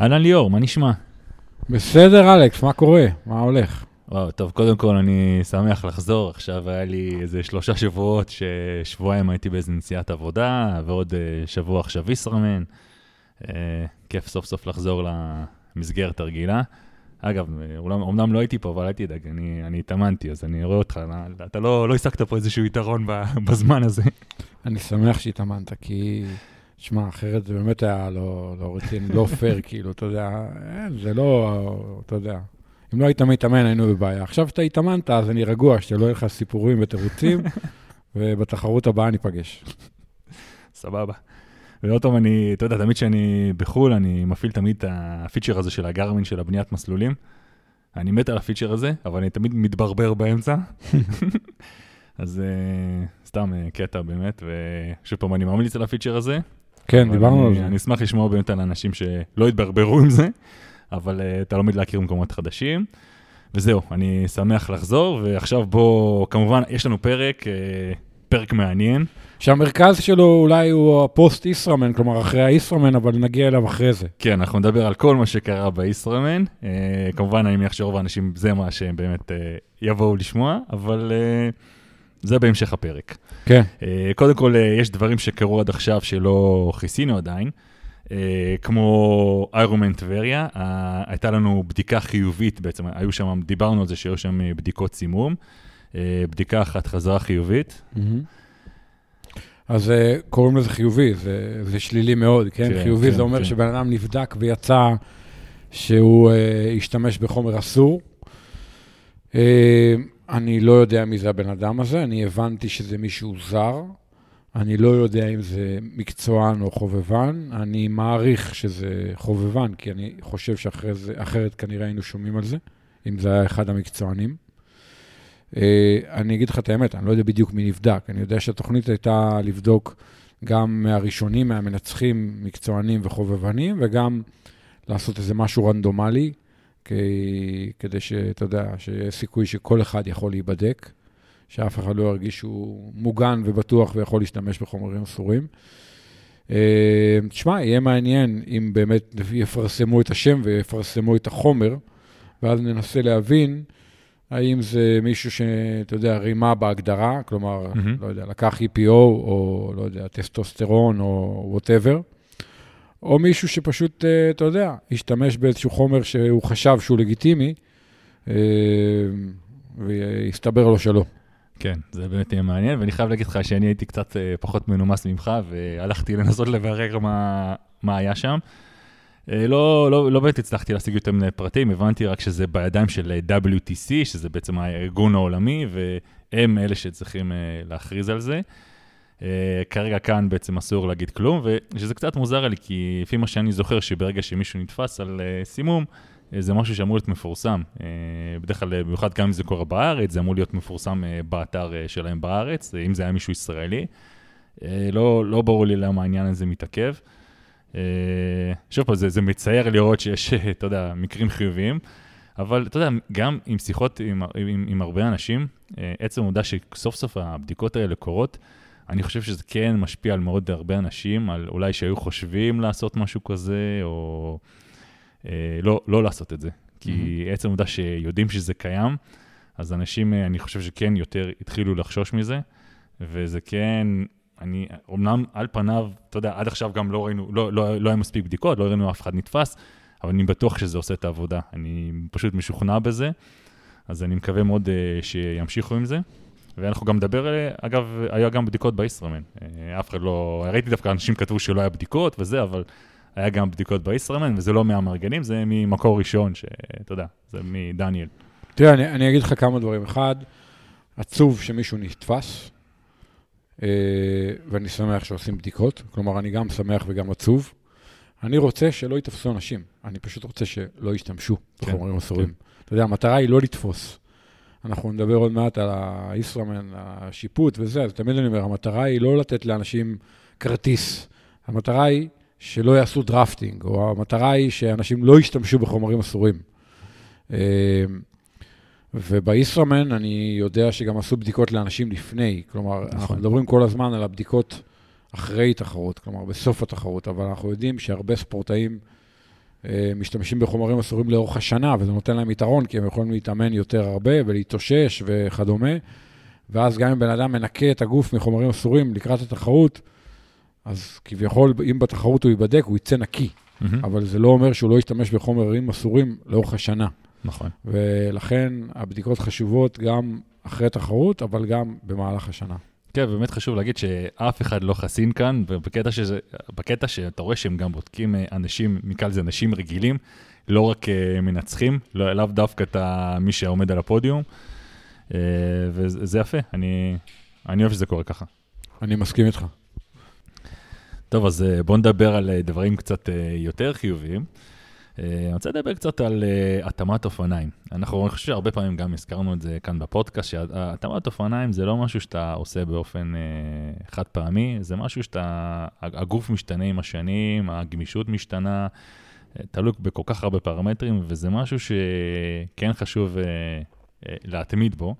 אהלן ליאור, מה נשמע? בסדר, אלכס, מה קורה? מה הולך? וואו, טוב, קודם כל אני שמח לחזור. עכשיו היה לי איזה שלושה שבועות, ששבועיים הייתי באיזה נסיעת עבודה, ועוד uh, שבוע עכשיו ישראמן. Uh, כיף סוף סוף לחזור למסגרת הרגילה. אגב, אולם, אומנם לא הייתי פה, אבל אל תדאג, אני, אני התאמנתי, אז אני רואה אותך, אתה לא, לא השגת פה איזשהו יתרון בזמן הזה. אני שמח שהתאמנת, כי, שמע, אחרת זה באמת היה לא, לא רציני, לא פייר, כאילו, אתה יודע, זה לא, אתה יודע, אם לא היית מתאמן, היינו בבעיה. עכשיו שאתה התאמנת, אז אני רגוע, שלא יהיו לך סיפורים ותירוצים, ובתחרות הבאה ניפגש. סבבה. ועוד פעם, אני, אתה יודע, תמיד כשאני בחו"ל, אני מפעיל תמיד את הפיצ'ר הזה של הגרמין, של הבניית מסלולים. אני מת על הפיצ'ר הזה, אבל אני תמיד מתברבר באמצע. אז uh, סתם uh, קטע באמת, ושוב פעם, אני ממליץ על הפיצ'ר הזה. כן, דיברנו על זה. אני אשמח לשמוע באמת על אנשים שלא התברברו עם זה, אבל uh, אתה לומד להכיר מקומות חדשים. וזהו, אני שמח לחזור, ועכשיו בוא, כמובן, יש לנו פרק, uh, פרק מעניין. שהמרכז שלו אולי הוא הפוסט ישראמן, כלומר אחרי הישראמן, אבל נגיע אליו אחרי זה. כן, אנחנו נדבר על כל מה שקרה בישראמן. Uh, כמובן, אני מניח שרוב האנשים, זה מה שהם באמת uh, יבואו לשמוע, אבל uh, זה בהמשך הפרק. כן. Uh, קודם כל, uh, יש דברים שקרו עד עכשיו שלא כיסינו עדיין. Uh, כמו איירומן טבריה, uh, הייתה לנו בדיקה חיובית בעצם, היו שם, דיברנו על זה שהיו שם בדיקות סימום, uh, בדיקה אחת חזרה חיובית. Mm-hmm. אז uh, קוראים לזה חיובי, זה, זה שלילי מאוד, כן? כן חיובי כן, זה אומר כן. שבן אדם נבדק ויצא שהוא uh, השתמש בחומר אסור. Uh, אני לא יודע מי זה הבן אדם הזה, אני הבנתי שזה מישהו זר. אני לא יודע אם זה מקצוען או חובבן, אני מעריך שזה חובבן, כי אני חושב שאחרת כנראה היינו שומעים על זה, אם זה היה אחד המקצוענים. אה, אני אגיד לך את האמת, אני לא יודע בדיוק מי נבדק. אני יודע שהתוכנית הייתה לבדוק גם מהראשונים, מהמנצחים, מקצוענים וחובבנים, וגם לעשות איזה משהו רנדומלי, כדי שאתה יודע, שיהיה סיכוי שכל אחד יכול להיבדק, שאף אחד לא ירגיש שהוא מוגן ובטוח ויכול להשתמש בחומרים אסורים. אה, תשמע, יהיה מעניין אם באמת יפרסמו את השם ויפרסמו את החומר, ואז ננסה להבין האם זה מישהו שאתה יודע, רימה בהגדרה, כלומר, mm-hmm. לא יודע, לקח EPO, או לא יודע, טסטוסטרון, או whatever, או מישהו שפשוט, אה, אתה יודע, השתמש באיזשהו חומר שהוא חשב שהוא לגיטימי, אה, והסתבר לו שלא. כן, זה באמת יהיה מעניין, ואני חייב להגיד לך שאני הייתי קצת אה, פחות מנומס ממך, והלכתי לנסות לברר מה, מה היה שם. לא, לא, לא באמת הצלחתי להשיג יותר מיני פרטים, הבנתי רק שזה בידיים של WTC, שזה בעצם הארגון העולמי, והם אלה שצריכים להכריז על זה. כרגע כאן בעצם אסור להגיד כלום, ושזה קצת מוזר לי, כי לפי מה שאני זוכר, שברגע שמישהו נתפס על סימום, זה משהו שאמור להיות מפורסם. בדרך כלל, במיוחד גם אם זה קורה בארץ, זה אמור להיות מפורסם באתר שלהם בארץ, אם זה היה מישהו ישראלי. לא, לא ברור לי למה העניין הזה מתעכב. אה, שוב פעם, זה, זה מצער לראות שיש, אתה יודע, מקרים חיוביים, אבל אתה יודע, גם עם שיחות עם, עם, עם הרבה אנשים, אה, עצם העובדה שסוף סוף הבדיקות האלה קורות, אני חושב שזה כן משפיע על מאוד הרבה אנשים, על אולי שהיו חושבים לעשות משהו כזה, או אה, לא, לא לעשות את זה. כי mm-hmm. עצם העובדה שיודעים שזה קיים, אז אנשים, אה, אני חושב שכן יותר התחילו לחשוש מזה, וזה כן אני, אמנם על פניו, אתה יודע, עד עכשיו גם לא ראינו, לא, לא, לא היה מספיק בדיקות, לא ראינו אף אחד נתפס, אבל אני בטוח שזה עושה את העבודה. אני פשוט משוכנע בזה, אז אני מקווה מאוד uh, שימשיכו עם זה. ואנחנו גם נדבר, אגב, היה גם בדיקות בישראמן. Uh, אף אחד לא, ראיתי דווקא אנשים כתבו שלא היה בדיקות וזה, אבל היה גם בדיקות בישראמן, וזה לא מהמארגנים, זה ממקור ראשון, שאתה יודע, זה מדניאל. תראה, אני, אני אגיד לך כמה דברים. אחד, עצוב שמישהו נתפס, אה, ואני שמח שעושים בדיקות, כלומר, אני גם שמח וגם עצוב. אני רוצה שלא ייתפסו אנשים, אני פשוט רוצה שלא ישתמשו כן, בחומרים אסורים. כן. אתה יודע, המטרה היא לא לתפוס. אנחנו נדבר עוד מעט על הישראמן, השיפוט וזה, אז תמיד אני אומר, המטרה היא לא לתת לאנשים כרטיס. המטרה היא שלא יעשו דרפטינג, או המטרה היא שאנשים לא ישתמשו בחומרים אסורים. אה, ובישראמן אני יודע שגם עשו בדיקות לאנשים לפני, כלומר, נכון. אנחנו מדברים כל הזמן על הבדיקות אחרי תחרות, כלומר, בסוף התחרות, אבל אנחנו יודעים שהרבה ספורטאים משתמשים בחומרים אסורים לאורך השנה, וזה נותן להם יתרון, כי הם יכולים להתאמן יותר הרבה ולהתאושש וכדומה. ואז גם אם בן אדם מנקה את הגוף מחומרים אסורים לקראת התחרות, אז כביכול, אם בתחרות הוא ייבדק, הוא יצא נקי. Mm-hmm. אבל זה לא אומר שהוא לא ישתמש בחומרים אסורים לאורך השנה. נכון. ולכן הבדיקות חשובות גם אחרי תחרות, אבל גם במהלך השנה. כן, באמת חשוב להגיד שאף אחד לא חסין כאן, ובקטע שזה, בקטע שאתה רואה שהם גם בודקים אה, אנשים, נקרא לזה אנשים רגילים, לא רק אה, מנצחים, לא, לאו דווקא את מי שעומד על הפודיום, אה, וזה יפה, אני, אני אוהב שזה קורה ככה. אני מסכים איתך. טוב, אז בואו נדבר על דברים קצת יותר חיוביים. אה, אני רוצה לדבר קצת על uh, התאמת אופניים. אנחנו, אני חושב שהרבה פעמים גם הזכרנו את זה כאן בפודקאסט, שהתאמת אופניים זה לא משהו שאתה עושה באופן uh, חד פעמי, זה משהו שאתה, הגוף משתנה עם השנים, הגמישות משתנה, תלוי בכל כך הרבה פרמטרים, וזה משהו שכן חשוב להתמיד בו.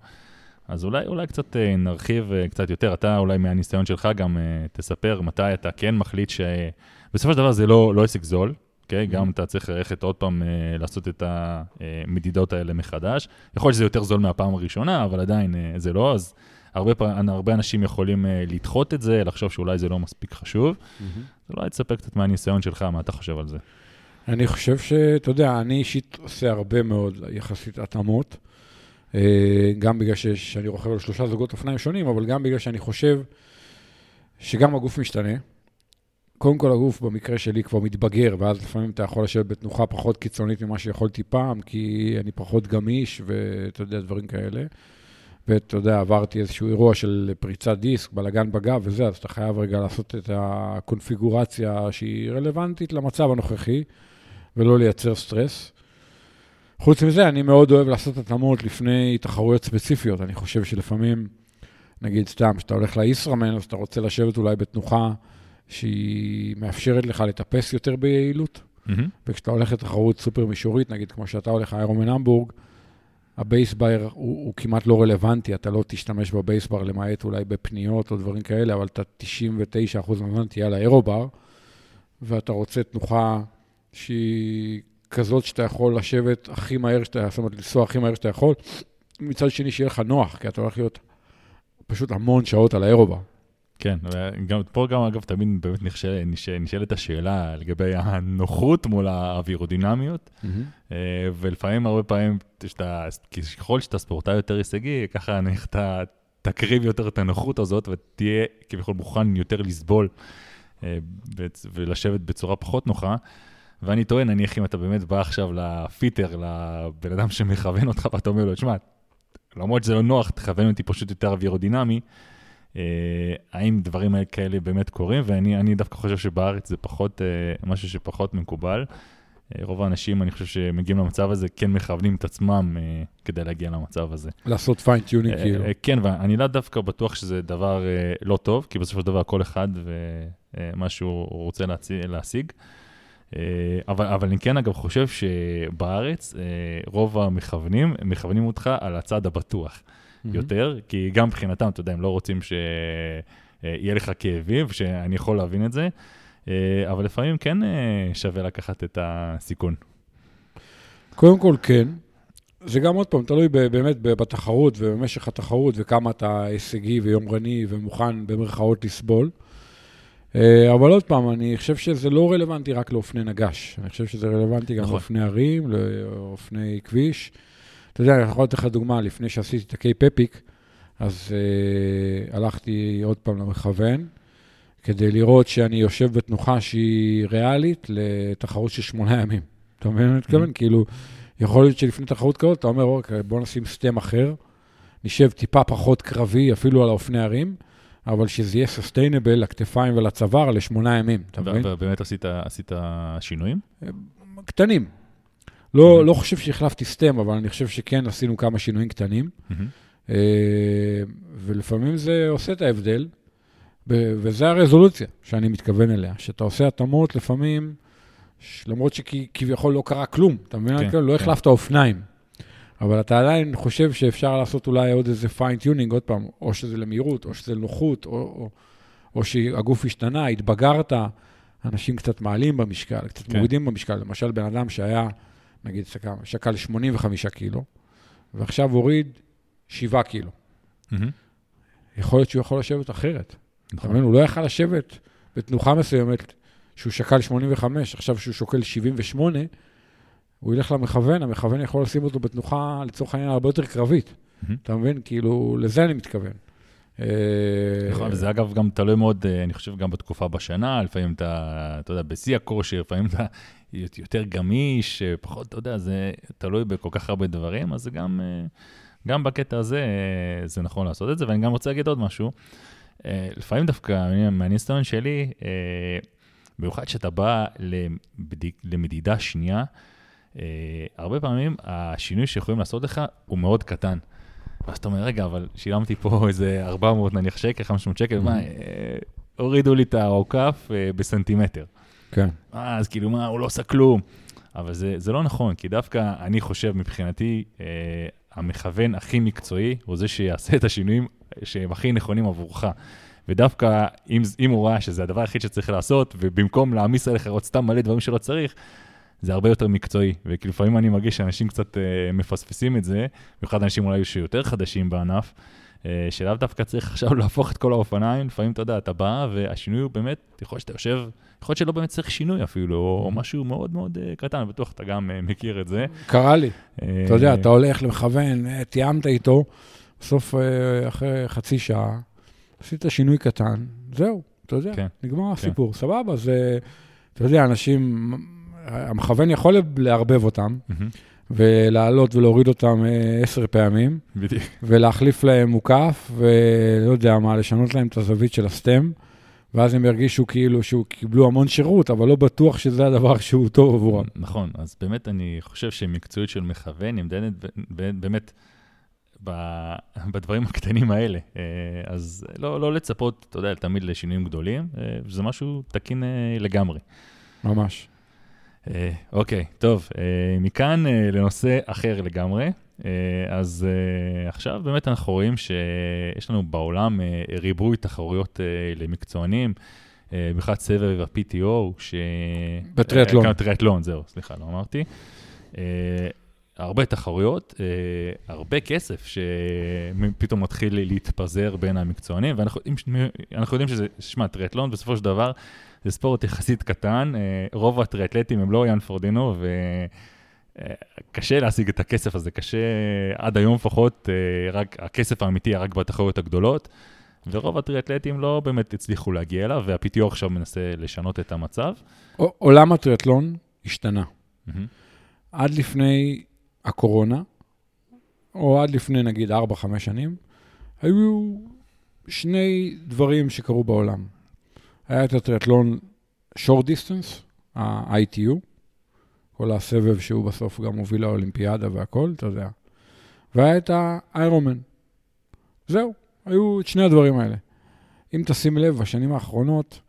אז אולי, אולי קצת נרחיב קצת יותר, אתה אולי מהניסיון שלך גם תספר מתי אתה כן מחליט שבסופו של דבר זה לא, לא עסק זול, אוקיי? Mm-hmm. גם אתה צריך ללכת עוד פעם אה, לעשות את המדידות האלה מחדש. יכול להיות שזה יותר זול מהפעם הראשונה, אבל עדיין אה, זה לא, אז הרבה, פעם, הרבה אנשים יכולים אה, לדחות את זה, לחשוב שאולי זה לא מספיק חשוב. Mm-hmm. אז אולי תספר קצת מהניסיון שלך, מה אתה חושב על זה. אני חושב שאתה יודע, אני אישית עושה הרבה מאוד יחסית התאמות. גם בגלל שאני רוכב על שלושה זוגות אופניים שונים, אבל גם בגלל שאני חושב שגם הגוף משתנה. קודם כל הגוף במקרה שלי כבר מתבגר, ואז לפעמים אתה יכול לשבת בתנוחה פחות קיצונית ממה שיכולתי פעם, כי אני פחות גמיש, ואתה יודע, דברים כאלה. ואתה יודע, עברתי איזשהו אירוע של פריצת דיסק, בלאגן בגב וזה, אז אתה חייב רגע לעשות את הקונפיגורציה שהיא רלוונטית למצב הנוכחי, ולא לייצר סטרס. חוץ מזה, אני מאוד אוהב לעשות התאמות לפני תחרויות ספציפיות. אני חושב שלפעמים, נגיד סתם, כשאתה הולך לישראמן, אז אתה רוצה לשבת אולי בתנוחה שהיא מאפשרת לך לטפס יותר ביעילות. Mm-hmm. וכשאתה הולך לתחרות סופר מישורית, נגיד כמו שאתה הולך לאיירומן המבורג, הבייסבר הוא, הוא כמעט לא רלוונטי, אתה לא תשתמש בבייסבר למעט אולי בפניות או דברים כאלה, אבל אתה 99% מהזמן תהיה על האירובר, ואתה רוצה תנוחה שהיא כזאת שאתה יכול לשבת הכי מהר שאתה, זאת אומרת, לנסוע הכי מהר שאתה יכול, מצד שני שיהיה לך נוח, כי אתה הולך להיות פשוט המון שעות על האירובר. כן, וגם פה גם, אגב, תמיד באמת נשאל, נשאל, נשאלת השאלה לגבי הנוחות מול האווירודינמיות, mm-hmm. ולפעמים, הרבה פעמים, שאתה, ככל שאתה ספורטאי יותר הישגי, ככה אתה תקריב יותר את הנוחות הזאת ותהיה כביכול מוכן יותר לסבול אה, ולשבת בצורה פחות נוחה. ואני טוען, נניח אם אתה באמת בא עכשיו לפיטר, לבן אדם שמכוון אותך, ואתה אומר לו, תשמע, למרות שזה לא נוח, תכוון אותי פשוט יותר אווירודינמי, אה, האם דברים כאלה באמת קורים, ואני דווקא חושב שבארץ זה פחות, אה, משהו שפחות מקובל. אה, רוב האנשים, אני חושב שמגיעים למצב הזה, כן מכוונים את עצמם כדי להגיע למצב הזה. לעשות fine tuning כאילו. כן, ואני לא דווקא בטוח שזה דבר לא טוב, כי בסופו של דבר כל אחד ומה שהוא רוצה להשיג. אבל, אבל אני כן, אגב, חושב שבארץ רוב המכוונים, מכוונים אותך על הצד הבטוח. יותר, כי גם מבחינתם, אתה יודע, הם לא רוצים שיהיה לך כאבים, שאני יכול להבין את זה, אה, אבל לפעמים כן אה, שווה לקחת את הסיכון. קודם כל, כן. זה גם עוד פעם, תלוי באמת בתחרות ובמשך התחרות וכמה אתה הישגי ויומרני ומוכן במרכאות לסבול. אה, אבל עוד פעם, אני חושב שזה לא רלוונטי רק לאופני נגש. אני חושב שזה רלוונטי גם נכון. לאופני ערים, לאופני כביש. אתה יודע, אני יכול לתת לך דוגמה, לפני שעשיתי את הקיי פפיק, אז uh, הלכתי עוד פעם למכוון, כדי לראות שאני יושב בתנוחה שהיא ריאלית לתחרות של שמונה ימים. אתה מבין מה אני מתכוון? Mm-hmm. כאילו, יכול להיות שלפני תחרות כזאת, אתה אומר, אוקיי, בוא נשים סטם אחר, נשב טיפה פחות קרבי, אפילו על האופני הרים, אבל שזה יהיה סוסטיינבל לכתפיים ולצוואר לשמונה ימים, אתה מבין? ובאמת עשית, עשית שינויים? קטנים, לא, לא חושב שהחלפתי סטם, אבל אני חושב שכן עשינו כמה שינויים קטנים. Mm-hmm. ולפעמים זה עושה את ההבדל, וזה הרזולוציה שאני מתכוון אליה, שאתה עושה התאמות לפעמים, למרות שכביכול לא קרה כלום, אתה מבין? כן, לא כן. החלפת אופניים. אבל אתה עדיין חושב שאפשר לעשות אולי עוד איזה fine tuning, עוד פעם, או שזה למהירות, או שזה לנוחות, או, או, או שהגוף השתנה, התבגרת, אנשים קצת מעלים במשקל, קצת כן. מורידים במשקל. למשל, בן אדם שהיה, נגיד, שקל 85 קילו, ועכשיו הוריד 7 קילו. Mm-hmm. יכול להיות שהוא יכול לשבת אחרת. נכון. הוא לא יכל לשבת בתנוחה מסוימת, שהוא שקל 85, עכשיו שהוא שוקל 78, הוא ילך למכוון, המכוון יכול לשים אותו בתנוחה, לצורך העניין, הרבה יותר קרבית. Mm-hmm. אתה מבין? כאילו, לזה אני מתכוון. אה, נכון, וזה אגב גם תלוי מאוד, אה, אני חושב, גם בתקופה בשנה, לפעמים אתה, אתה יודע, בשיא הכושר, לפעמים אתה יותר גמיש, פחות, אתה יודע, זה תלוי בכל כך הרבה דברים, אז גם, אה, גם בקטע הזה, זה נכון לעשות את זה, ואני גם רוצה להגיד עוד משהו. לפעמים דווקא, מהניסיון שלי, במיוחד כשאתה בא למדיד, למדידה שנייה, הרבה פעמים השינוי שיכולים לעשות לך הוא מאוד קטן. ואז אתה אומר, רגע, אבל שילמתי פה איזה 400 נניח שקל, 500 שקל, מה, אה, הורידו לי את העוקף אה, בסנטימטר. כן. אז כאילו, מה, הוא לא עושה כלום. אבל זה, זה לא נכון, כי דווקא אני חושב, מבחינתי, אה, המכוון הכי מקצועי הוא זה שיעשה את השינויים שהם הכי נכונים עבורך. ודווקא אם, אם הוא ראה שזה הדבר היחיד שצריך לעשות, ובמקום להעמיס עליך עוד סתם מלא דברים שלא צריך, זה הרבה יותר מקצועי, וכאילו לפעמים אני מרגיש שאנשים קצת uh, מפספסים את זה, במיוחד אנשים אולי שיותר חדשים בענף, uh, שלאו דווקא צריך עכשיו להפוך את כל האופניים, לפעמים אתה יודע, אתה בא והשינוי הוא באמת, יכול להיות שאתה יושב, יכול להיות שלא באמת צריך שינוי אפילו, או mm-hmm. משהו מאוד מאוד uh, קטן, בטוח אתה גם uh, מכיר את זה. קרה לי. Uh, אתה יודע, אתה הולך למכוון, תיאמת איתו, בסוף אחרי חצי שעה, עשית שינוי קטן, זהו, אתה יודע, כן, נגמר כן. הסיפור, סבבה, זה, אתה יודע, אנשים... המכוון יכול לערבב אותם, ולעלות ולהוריד אותם אה, עשר פעמים, בדיוק. ולהחליף להם מוקף, ולא יודע מה, לשנות להם את הזווית של הסטם, ואז הם ירגישו כאילו שהוא קיבלו המון שירות, אבל לא בטוח שזה הדבר שהוא טוב עבורם. נכון, אז באמת אני חושב שמקצועיות של מכוון נמדדת באמת בדברים הקטנים האלה. אה, אז לא, לא לצפות, אתה יודע, תמיד לשינויים גדולים, אה, זה משהו תקין לגמרי. ממש. אה, אוקיי, טוב, אה, מכאן אה, לנושא אחר לגמרי. אז עכשיו באמת אנחנו רואים שיש לנו בעולם ריבוי תחרויות למקצוענים, בכלל סבב ה-PTO, ש... בטריאטלון. כן, טריאטלון, זהו, סליחה, לא אמרתי. הרבה תחרויות, הרבה כסף שפתאום מתחיל להתפזר בין המקצוענים, ואנחנו יודעים שזה, שמע, טריאטלון בסופו של דבר זה ספורט יחסית קטן, אה, רוב הטריאטלטים הם לא יאן פורדינו, וקשה אה, להשיג את הכסף הזה, קשה עד היום לפחות, אה, רק הכסף האמיתי היה רק בתחרויות הגדולות. ורוב הטריאטלטים לא באמת הצליחו להגיע אליו, וה-PTO עכשיו מנסה לשנות את המצב. עולם הטריאטלון השתנה. Mm-hmm. עד לפני הקורונה, או עד לפני נגיד 4-5 שנים, היו שני דברים שקרו בעולם. היה את הטריאטלון שורט דיסטנס, ה-ITU, כל הסבב שהוא בסוף גם מוביל לאולימפיאדה והכל, אתה יודע. והיה את האיירומן. זהו, היו את שני הדברים האלה. אם תשים לב, בשנים האחרונות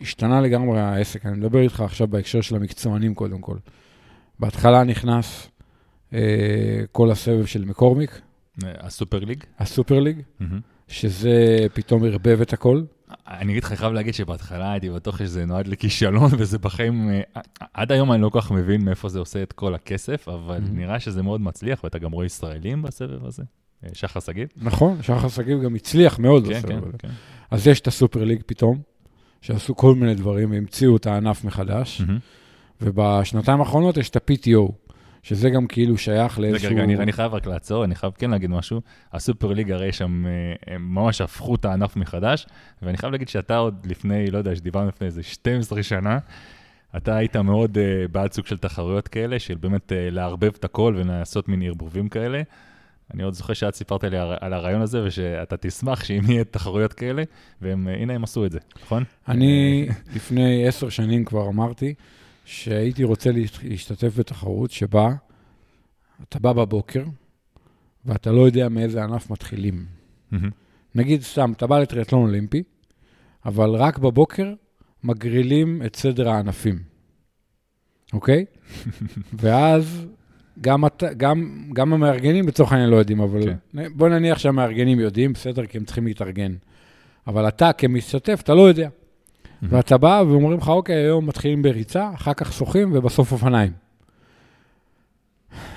השתנה לגמרי העסק. אני מדבר איתך עכשיו בהקשר של המקצוענים קודם כל. בהתחלה נכנס אה, כל הסבב של מקורמיק. הסופר ליג? הסופר ליג, mm-hmm. שזה פתאום ערבב את הכל. אני אגיד לך, חייב להגיד שבהתחלה הייתי בטוח שזה נועד לכישלון, וזה בחיים, אה, עד היום אני לא כל כך מבין מאיפה זה עושה את כל הכסף, אבל mm-hmm. נראה שזה מאוד מצליח, ואתה גם רואה ישראלים בסבב הזה. אה, שחר שגיב? נכון, שחר שגיב גם הצליח מאוד כן, בסבב כן, הזה. כן. אז יש את הסופר ליג פתאום, שעשו כל מיני דברים, והמציאו את הענף מחדש, mm-hmm. ובשנתיים האחרונות יש את ה-PTO, שזה גם כאילו שייך לאיזשהו... רגע, רגע, אני חייב רק לעצור, אני חייב כן להגיד משהו. הסופר ליג הרי שם, אה, הם ממש הפכו את הענף מחדש, ואני חייב להגיד שאתה עוד לפני, לא יודע, שדיברנו לפני איזה 12 שנה, אתה היית מאוד uh, בעד סוג של תחרויות כאלה, של באמת uh, לערבב את הכל ולעשות מין ערבובים כאלה. אני עוד זוכר שאת סיפרת לי על הרעיון הזה, ושאתה תשמח שאם יהיה תחרויות כאלה, והנה הם עשו את זה, נכון? אני לפני עשר שנים כבר אמרתי, שהייתי רוצה להשתתף בתחרות שבה אתה בא בבוקר, ואתה לא יודע מאיזה ענף מתחילים. נגיד סתם, אתה בא לטריאטלון אולימפי, אבל רק בבוקר מגרילים את סדר הענפים, אוקיי? ואז גם, גם, גם המארגנים לצורך העניין לא יודעים, אבל okay. כן. בוא נניח שהמארגנים יודעים, בסדר, כי הם צריכים להתארגן. אבל אתה כמשתתף, אתה לא יודע. ואתה בא ואומרים לך, אוקיי, היום מתחילים בריצה, אחר כך שוחים ובסוף אופניים.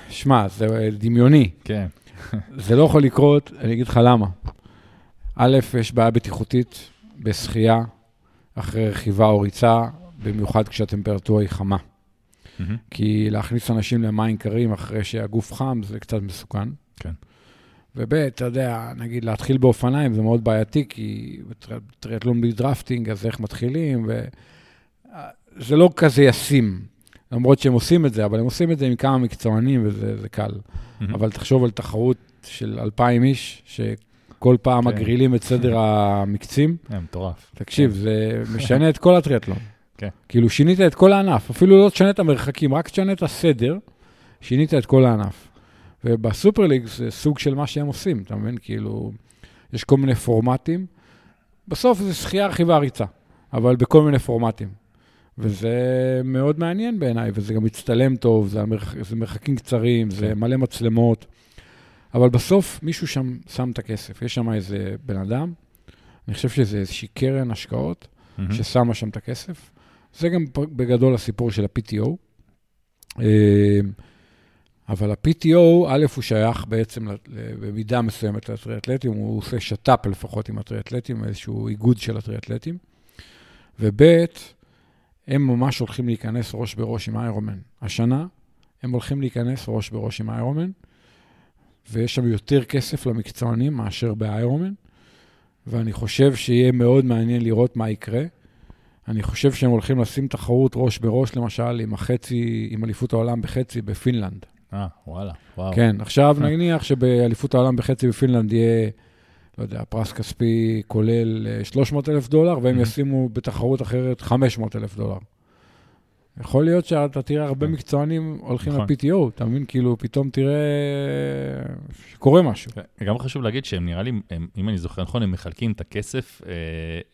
שמע, זה דמיוני. כן. זה לא יכול לקרות, אני אגיד לך למה. א', יש בעיה בטיחותית בשחייה אחרי רכיבה או ריצה, במיוחד כשהטמפרטורה היא חמה. Mm-hmm. כי להכניס אנשים למים קרים אחרי שהגוף חם זה קצת מסוכן. כן. וב', אתה יודע, נגיד להתחיל באופניים זה מאוד בעייתי, כי טריאטלון בלי דרפטינג, אז איך מתחילים? וזה לא כזה ישים, למרות שהם עושים את זה, אבל הם עושים את זה עם כמה מקצוענים וזה קל. Mm-hmm. אבל תחשוב על תחרות של 2,000 איש, שכל פעם כן. מגרילים את סדר המקצים. זה מטורף. תקשיב, כן. זה משנה את כל הטריאטלון. כן. כאילו, שינית את כל הענף, אפילו לא תשנה את המרחקים, רק תשנה את הסדר, שינית את כל הענף. ובסופר ליג זה סוג של מה שהם עושים, אתה מבין? כאילו, יש כל מיני פורמטים. בסוף זה שחייה, רכיבה, ריצה, אבל בכל מיני פורמטים. וזה מאוד מעניין בעיניי, וזה גם מצטלם טוב, זה, המרח... זה מרחקים קצרים, זה כן. מלא מצלמות. אבל בסוף מישהו שם שם את הכסף. יש שם איזה בן אדם, אני חושב שזה איזושהי קרן השקעות, mm-hmm. ששמה שם את הכסף. זה גם בגדול הסיפור של ה-PTO. אבל ה-PTO, א', הוא שייך בעצם במידה מסוימת לטריאטלטים, הוא עושה שת"פ לפחות עם הטריאטלטים, איזשהו איגוד של הטריאטלטים. וב', הם ממש הולכים להיכנס ראש בראש עם איירומן. השנה הם הולכים להיכנס ראש בראש עם איירומן, ויש שם יותר כסף למקצוענים מאשר באיירומן, ואני חושב שיהיה מאוד מעניין לראות מה יקרה. אני חושב שהם הולכים לשים תחרות ראש בראש, למשל, עם החצי, עם אליפות העולם בחצי בפינלנד. אה, וואלה, וואו. כן, עכשיו נניח שבאליפות העולם בחצי בפינלנד יהיה, לא יודע, פרס כספי כולל 300 אה, אלף דולר, והם ישימו בתחרות אחרת 500 אלף דולר. יכול להיות שאתה תראה הרבה כן. מקצוענים הולכים נכון. ל-PTO, אתה מבין? כאילו, פתאום תראה שקורה משהו. כן, גם חשוב להגיד שהם נראה לי, הם, אם אני זוכר נכון, הם מחלקים את הכסף אה,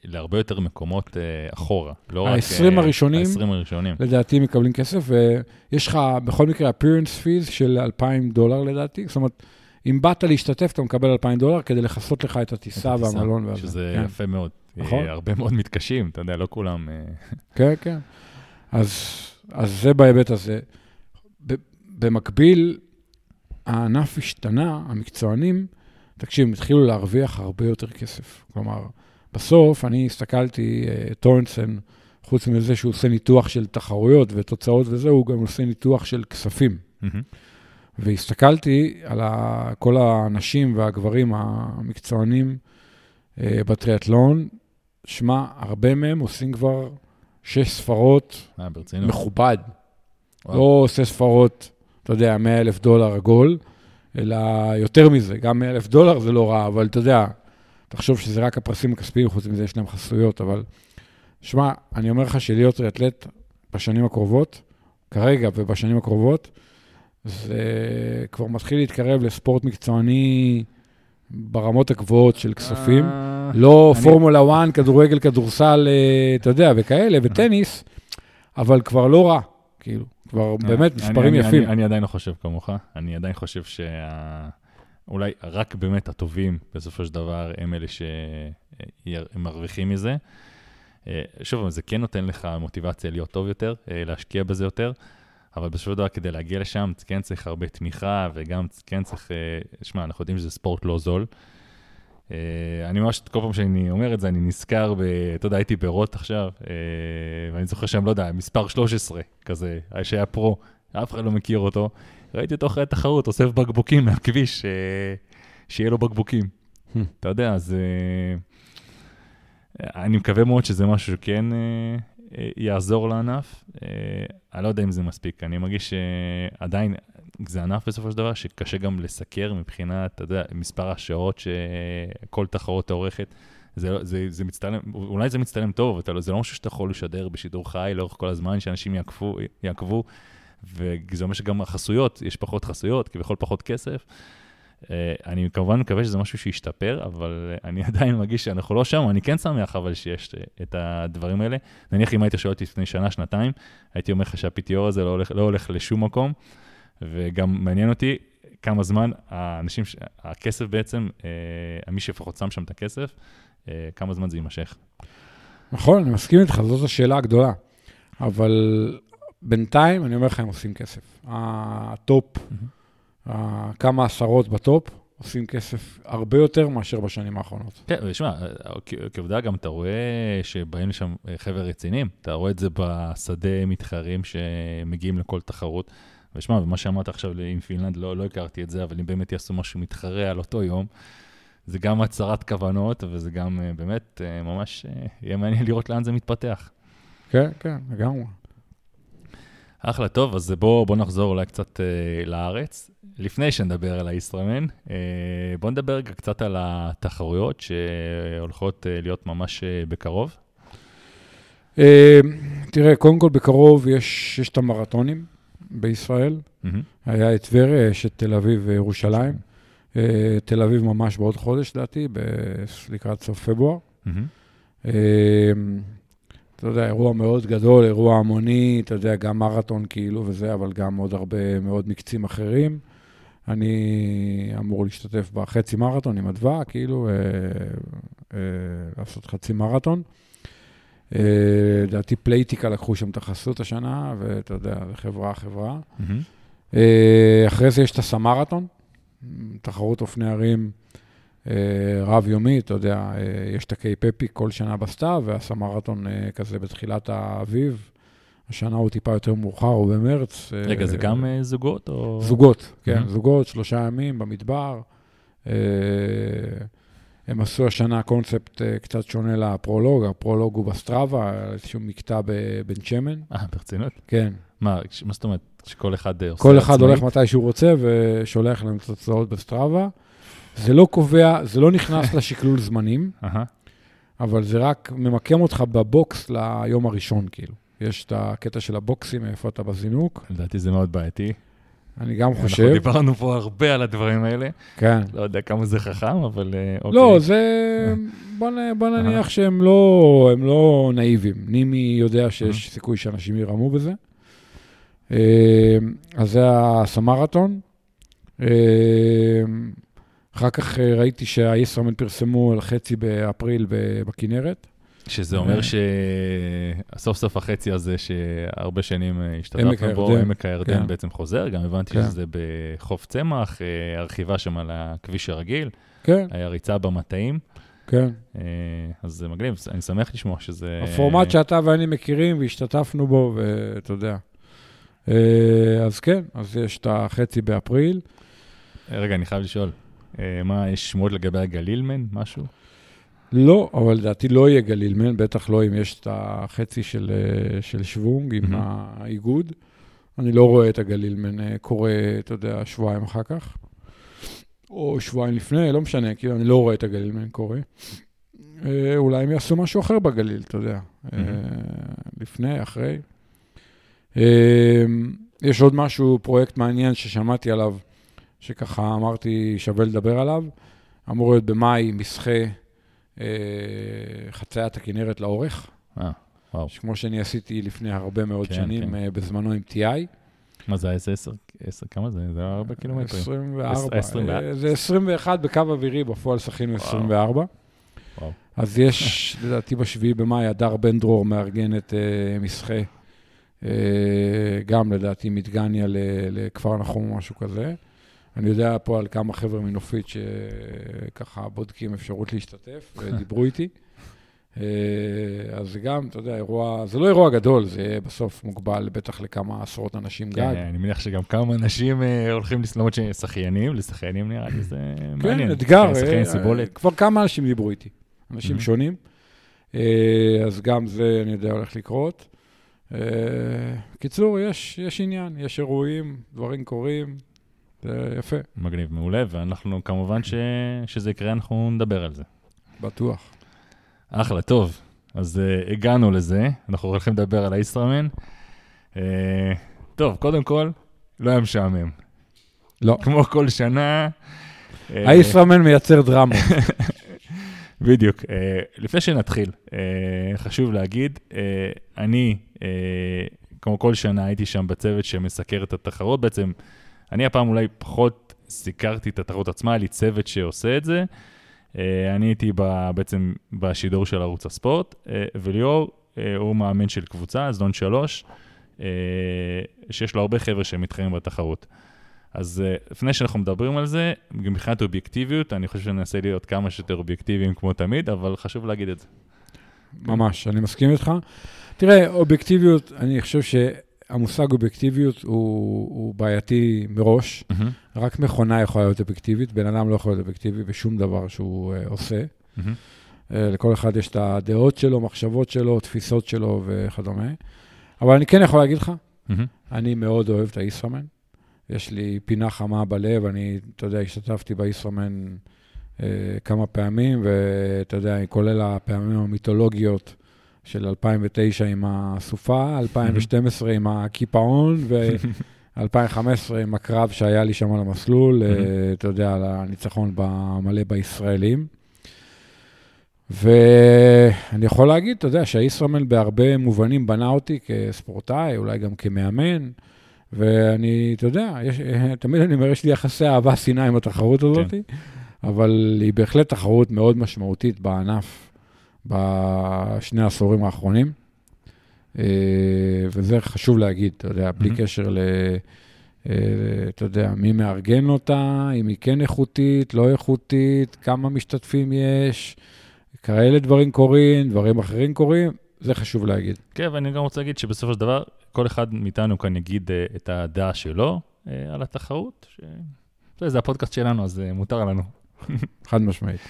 להרבה יותר מקומות אה, אחורה. לא ה-20 רק... הראשונים, ה-20 הראשונים. לדעתי מקבלים כסף, ויש לך בכל מקרה appearance fees של 2,000 דולר לדעתי, זאת אומרת, אם באת להשתתף, אתה מקבל 2,000 דולר כדי לכסות לך את הטיסה והמלון. שזה כן. יפה מאוד. נכון. הרבה מאוד מתקשים, אתה יודע, לא כולם... כן, כן. אז, אז זה בהיבט הזה. במקביל, הענף השתנה, המקצוענים, תקשיב, הם התחילו להרוויח הרבה יותר כסף. כלומר, בסוף אני הסתכלתי, uh, טורנסן, חוץ מזה שהוא עושה ניתוח של תחרויות ותוצאות וזה, הוא גם עושה ניתוח של כספים. Mm-hmm. והסתכלתי על ה, כל האנשים והגברים המקצוענים uh, בטריאטלון, שמע, הרבה מהם עושים כבר שש ספרות, אה, מכובד. וואו. לא עושה ספרות, אתה יודע, 100 אלף דולר עגול, אלא יותר מזה, גם 100 אלף דולר זה לא רע, אבל אתה יודע, תחשוב שזה רק הפרסים הכספיים, חוץ מזה יש להם חסויות, אבל... שמע, אני אומר לך שלהיות ריאטלט בשנים הקרובות, כרגע ובשנים הקרובות, זה כבר מתחיל להתקרב לספורט מקצועני ברמות הגבוהות של כספים. אה... לא. פורמולה 1, כדורגל, כדורסל, אה, אתה יודע, וכאלה, וטניס, אבל כבר לא רע, כאילו, כבר אה, באמת מספרים יפים. אני, עדיין לא חושב כמוך, אני עדיין חושב שאולי. רק באמת הטובים, בסופו של דבר, הם אלה שמרוויחים מזה. אה, שוב, זה כן נותן לך מוטיבציה להיות טוב יותר, להשקיע בזה יותר, אבל בסופו של דבר, כדי להגיע לשם, כן צריך הרבה תמיכה, וגם כן צריך, שמע, אנחנו יודעים שזה ספורט לא זול. Uh, אני ממש, כל פעם שאני אומר את זה, אני נזכר, ב, אתה יודע, הייתי ברוט עכשיו, uh, ואני זוכר שם, לא יודע, מספר 13 כזה, שהיה פרו, אף אחד לא מכיר אותו. ראיתי אותו אחרי התחרות, אוסף בקבוקים מהכביש, שיהיה לו בקבוקים. Hmm. אתה יודע, אז אני מקווה מאוד שזה משהו שכן יעזור לענף. Uh, אני לא יודע אם זה מספיק, אני מרגיש שעדיין, זה ענף בסופו של דבר שקשה גם לסקר מבחינת, אתה יודע, מספר השעות שכל תחרות עורכת. זה, זה, זה מצטלם, אולי זה מצטלם טוב, אתה, לא, זה לא משהו שאתה יכול לשדר בשידור חי לאורך כל הזמן, שאנשים יעקבו, יעקבו וזה אומר שגם החסויות, יש פחות חסויות, כביכול פחות כסף. Uh, אני כמובן מקווה שזה משהו שישתפר, אבל uh, אני עדיין מרגיש שאנחנו לא שם, אני כן שמח אבל שיש uh, את הדברים האלה. נניח אם היית שואל אותי לפני שנה, שנתיים, הייתי אומר לך שה-PTO הזה לא הולך, לא הולך לשום מקום. וגם מעניין אותי כמה זמן האנשים, הכסף בעצם, אה, מי שלפחות שם שם את הכסף, אה, כמה זמן זה יימשך. נכון, אני מסכים איתך, זאת השאלה הגדולה. אבל בינתיים, אני אומר לך, הם עושים כסף. ה top, כמה עשרות ב top, עושים כסף הרבה יותר מאשר בשנים האחרונות. כן, ושמע, כעובדה גם אתה רואה שבאים לשם חבר'ה רציניים, אתה רואה את זה בשדה מתחרים שמגיעים לכל תחרות. ושמע, ומה שאמרת עכשיו עם פינלנד, לא, לא הכרתי את זה, אבל אם באמת יעשו משהו מתחרה על אותו יום, זה גם הצהרת כוונות, וזה גם אה, באמת אה, ממש אה, יהיה מעניין לראות לאן זה מתפתח. כן, כן, לגמרי. אחלה, טוב, אז בואו בוא נחזור אולי קצת אה, לארץ. לפני שנדבר על הישראמן, אה, בואו נדבר רגע קצת על התחרויות שהולכות אה, להיות ממש אה, בקרוב. אה, תראה, קודם כל בקרוב יש, יש את המרתונים בישראל. Mm-hmm. היה את טבריה, יש את תל אביב וירושלים. אה, תל אביב ממש בעוד חודש, לדעתי, לקראת סוף פברואר. Mm-hmm. אתה יודע, אירוע מאוד גדול, אירוע המוני, אתה יודע, גם מרתון כאילו וזה, אבל גם עוד הרבה מאוד מקצים אחרים. אני אמור להשתתף בחצי מרתון עם אדווה, כאילו, אה, אה, לעשות חצי מרתון. אה, לדעתי פלייטיקה לקחו שם את החסות השנה, ואתה יודע, זה חברה, חברה. Mm-hmm. אה, אחרי זה יש את הסמרתון, תחרות אופני ערים אה, רב-יומי, אתה יודע, אה, יש את הקיי-פפי כל שנה בסתיו, והסמרתון אה, כזה בתחילת האביב. השנה הוא טיפה יותר מאוחר, הוא במרץ. רגע, זה גם זוגות או... זוגות, כן, זוגות, שלושה ימים במדבר. הם עשו השנה קונספט קצת שונה לפרולוג, הפרולוג הוא בסטראבה, איזשהו מקטע בבן שמן. אה, ברצינות? כן. מה, מה זאת אומרת, שכל אחד עושה כל אחד הולך מתי שהוא רוצה ושולח להם תוצאות בסטראבה. זה לא קובע, זה לא נכנס לשקלול זמנים, אבל זה רק ממקם אותך בבוקס ליום הראשון, כאילו. יש את הקטע של הבוקסים, איפה אתה בזינוק. לדעתי זה מאוד בעייתי. אני גם חושב. אנחנו דיברנו פה הרבה על הדברים האלה. כן. לא יודע כמה זה חכם, אבל אה, אוקיי. לא, זה... בוא, בוא נניח שהם לא, הם לא נאיבים. נימי יודע שיש סיכוי שאנשים ירמו בזה. אה, אז זה הסמרתון. אה, אחר כך אה, ראיתי שהישראמן פרסמו על חצי באפריל בכנרת. שזה אומר שסוף סוף החצי הזה שהרבה שנים השתתפנו בו, עמק הירדן כן. בעצם חוזר, גם הבנתי כן. שזה בחוף צמח, הרכיבה שם על הכביש הרגיל, כן. היה ריצה במטעים. כן. אז זה מגניב, אני שמח לשמוע שזה... הפורמט שאתה ואני מכירים והשתתפנו בו, ואתה יודע. אה, אז כן, אז יש את החצי באפריל. רגע, אני חייב לשאול, אה, מה, יש שמועות לגבי הגלילמן, משהו? לא, אבל לדעתי לא יהיה גלילמן, בטח לא אם יש את החצי של, אה, של שוונג עם האיגוד. אני לא רואה את הגלילמן קורה, אתה יודע, שבועיים אחר כך, או שבועיים לפני, לא משנה, כאילו, אני לא רואה את הגלילמן קורה. אולי הם יעשו משהו אחר בגליל, אתה יודע, לפני, אחרי. יש עוד משהו, פרויקט מעניין ששמעתי עליו, שככה אמרתי שווה לדבר עליו. אמור להיות במאי מסחה אה, חציית הכנרת לאורך. אה, וואו. כמו שאני עשיתי לפני הרבה מאוד כן, שנים, כן. אה, בזמנו עם TI. מה זה, איזה עשר, עשר, כמה זה? זה היה הרבה קילומטרים. 24. 24. זה 21 בקו אווירי, בפועל שחינו 24. וואו. אז יש, לדעתי, בשביעי במאי, הדר בן דרור מארגן את uh, מסחה אה, גם לדעתי מדגניה לכפר נחום או משהו כזה. אני יודע פה על כמה חבר'ה מנופית שככה בודקים אפשרות להשתתף, ודיברו איתי. אה, אז זה גם, אתה יודע, אירוע, זה לא אירוע גדול, זה בסוף מוגבל בטח לכמה עשרות אנשים כן, גג. כן, אני מניח שגם כמה אנשים אה, הולכים למרות ששחיינים, לשחיינים נראה לי זה כן, מעניין. כן, אתגר, כבר כמה אנשים דיברו איתי, אנשים שונים. אז גם זה, אני יודע, הולך לקרות. אה, קיצור, יש, יש עניין, יש אירועים, דברים קורים, זה יפה. מגניב, מעולה, ואנחנו כמובן ש... שזה יקרה, אנחנו נדבר על זה. בטוח. אחלה, טוב. אז uh, הגענו לזה, אנחנו הולכים לדבר על הישראמן. Uh, טוב, קודם כל, לא היה משעמם. לא. כמו כל שנה. הישראמן מייצר דרמה. בדיוק. Uh, לפני שנתחיל, uh, חשוב להגיד, uh, אני אה, כמו כל שנה הייתי שם בצוות שמסקר את התחרות. בעצם, אני הפעם אולי פחות סיקרתי את התחרות עצמה, היה לי צוות שעושה את זה. אני הייתי בעצם בשידור של ערוץ הספורט, וליאור הוא מאמן של קבוצה, זדון שלוש, שיש לו הרבה חבר'ה שמתחרים בתחרות. אז לפני שאנחנו מדברים על זה, מבחינת אובייקטיביות, אני חושב שננסה להיות כמה שיותר אובייקטיביים כמו תמיד, אבל חשוב להגיד את זה. ממש, אני מסכים איתך. תראה, אובייקטיביות, אני חושב שהמושג אובייקטיביות הוא, הוא בעייתי מראש. Mm-hmm. רק מכונה יכולה להיות אובייקטיבית, בן אדם לא יכול להיות אובייקטיבי בשום דבר שהוא uh, עושה. Mm-hmm. Uh, לכל אחד יש את הדעות שלו, מחשבות שלו, תפיסות שלו וכדומה. אבל אני כן יכול להגיד לך, mm-hmm. אני מאוד אוהב את הישראמן. יש לי פינה חמה בלב, אני, אתה יודע, השתתפתי בישראמן uh, כמה פעמים, ואתה יודע, כולל הפעמים המיתולוגיות של 2009 עם הסופה, 2012 עם הקיפאון, ו-2015 עם הקרב שהיה לי שם על המסלול, אה, אתה יודע, על הניצחון מלא בישראלים. ואני יכול להגיד, אתה יודע, שהישראמן בהרבה מובנים בנה אותי כספורטאי, אולי גם כמאמן, ואני, אתה יודע, יש, תמיד אני אומר, יש לי יחסי אהבה-שנאה עם התחרות הזאת, כן. אבל היא בהחלט תחרות מאוד משמעותית בענף. בשני העשורים האחרונים, אה, וזה חשוב להגיד, אתה יודע, בלי mm-hmm. קשר ל... אה, אתה יודע, מי מארגן אותה, אם היא כן איכותית, לא איכותית, כמה משתתפים יש, כאלה דברים קורים, דברים אחרים קורים, זה חשוב להגיד. כן, ואני גם רוצה להגיד שבסופו של דבר, כל אחד מאיתנו כאן יגיד uh, את הדעה שלו על התחרות. ש... זה הפודקאסט שלנו, אז מותר לנו. חד משמעית.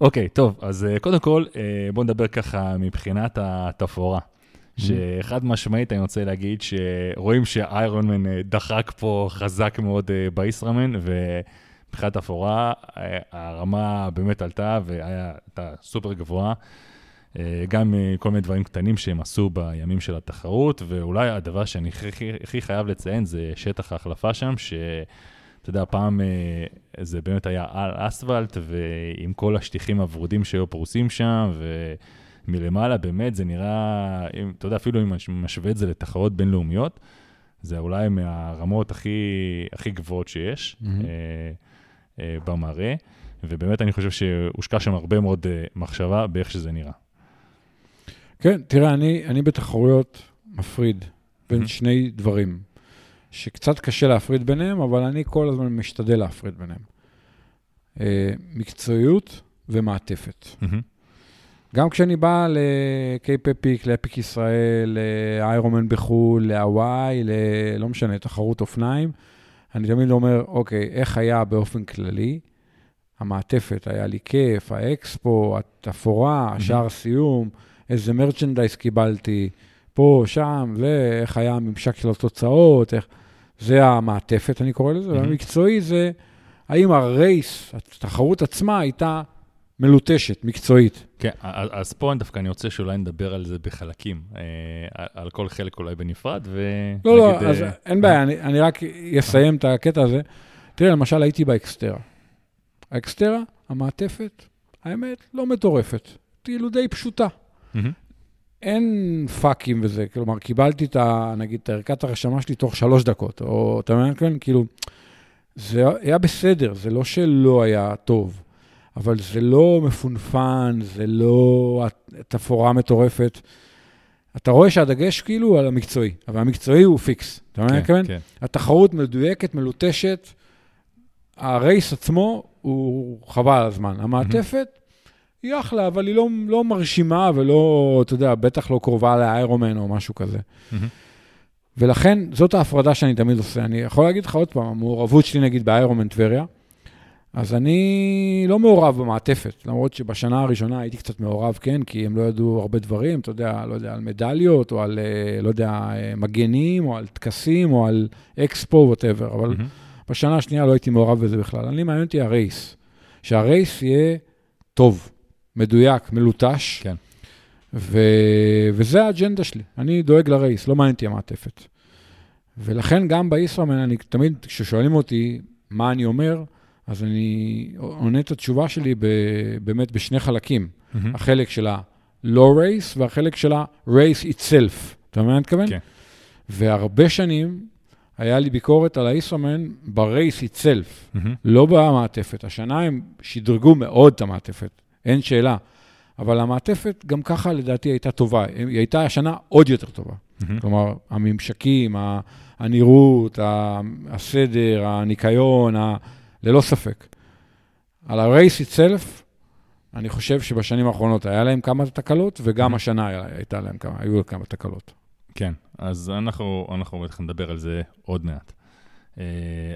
אוקיי, טוב, אז uh, קודם כל, uh, בואו נדבר ככה מבחינת התפאורה. Mm-hmm. שחד משמעית אני רוצה להגיד שרואים שאיירון מן uh, דחק פה חזק מאוד בישראמן, ומבחינת התפאורה uh, הרמה באמת עלתה והייתה סופר גבוהה. גם כל מיני דברים קטנים שהם עשו בימים של התחרות, ואולי הדבר שאני הכי, הכי חייב לציין זה שטח ההחלפה שם, ש... אתה יודע, פעם אה, זה באמת היה על אספלט, ועם כל השטיחים הוורודים שהיו פרוסים שם, ומלמעלה באמת זה נראה, אם, אתה יודע, אפילו אם משווה את זה לתחרות בינלאומיות, זה אולי מהרמות הכי, הכי גבוהות שיש mm-hmm. אה, אה, במראה, ובאמת אני חושב שהושקע שם הרבה מאוד אה, מחשבה באיך שזה נראה. כן, תראה, אני, אני בתחרויות מפריד בין mm-hmm. שני דברים. שקצת קשה להפריד ביניהם, אבל אני כל הזמן משתדל להפריד ביניהם. אה, מקצועיות ומעטפת. Mm-hmm. גם כשאני בא אפיק, לאפיק ישראל, לאיירומן בחו"ל, להוואי, ל... לא משנה, תחרות אופניים, אני תמיד אומר, אוקיי, איך היה באופן כללי? המעטפת, היה לי כיף, האקספו, התפאורה. השער סיום, איזה merchandise קיבלתי, פה, שם, ואיך היה הממשק של התוצאות, איך... זה המעטפת, אני קורא לזה. והמקצועי זה האם ה race, התחרות עצמה הייתה מלוטשת, מקצועית. כן, אז פה דווקא אני רוצה שאולי נדבר על זה בחלקים, אה, על כל חלק אולי בנפרד, ונגיד... לא, לא, אז אה, אין בעיה, אני, אני רק אסיים את הקטע הזה. תראה, למשל הייתי באקסטרה. האקסטרה, המעטפת, האמת, לא מטורפת. כאילו די פשוטה. Mm-hmm. אין פאקים וזה, כלומר, קיבלתי את ה... נגיד, את ערכת הרשמה שלי תוך שלוש דקות, או אתה מבין כן? כאילו, זה היה בסדר, זה לא שלא היה טוב, אבל זה לא מפונפן, זה לא תפאורה מטורפת. אתה רואה שהדגש כאילו על המקצועי, אבל המקצועי הוא פיקס, אתה מבין? כן, כן. התחרות מדויקת, מלוטשת, הרייס עצמו הוא חבל על הזמן. המעטפת, היא אחלה, אבל היא לא, לא מרשימה ולא, אתה יודע, בטח לא קרובה לאיירומן או משהו כזה. Mm-hmm. ולכן, זאת ההפרדה שאני תמיד עושה. אני יכול להגיד לך עוד פעם, המעורבות שלי נגיד באיירומן טבריה, אז אני לא מעורב במעטפת, למרות שבשנה הראשונה הייתי קצת מעורב, כן, כי הם לא ידעו הרבה דברים, אתה יודע, לא יודע, על מדליות, או על, אה, לא יודע, אה, מגנים, או על טקסים, או על אקספו, ווטאבר, אבל mm-hmm. בשנה השנייה לא הייתי מעורב בזה בכלל. אני מעניין אותי הרייס, שהרייס יהיה טוב. מדויק, מלוטש. כן. ו... וזה האג'נדה שלי. אני דואג לרייס, לא מעניין אותי המעטפת. ולכן גם בישראמן, אני תמיד, כששואלים אותי מה אני אומר, אז אני עונה את התשובה שלי ב... באמת בשני חלקים. Mm-hmm. החלק של ה-low race והחלק של ה-race itself. אתה מבין מה אני מתכוון? כן. והרבה שנים היה לי ביקורת על הישראמן ברייס איצלף, mm-hmm. לא במעטפת. השנה הם שדרגו מאוד את המעטפת, אין שאלה. אבל המעטפת גם ככה לדעתי הייתה טובה, היא הייתה השנה עוד יותר טובה. Mm-hmm. כלומר, הממשקים, הנראות, הסדר, הניקיון, ה... ללא ספק. על הרייס איצלף, אני חושב שבשנים האחרונות היה להם כמה תקלות, וגם mm-hmm. השנה הייתה להם כמה, היו כמה תקלות. כן, אז אנחנו, אנחנו בטח נדבר על זה עוד מעט. אה,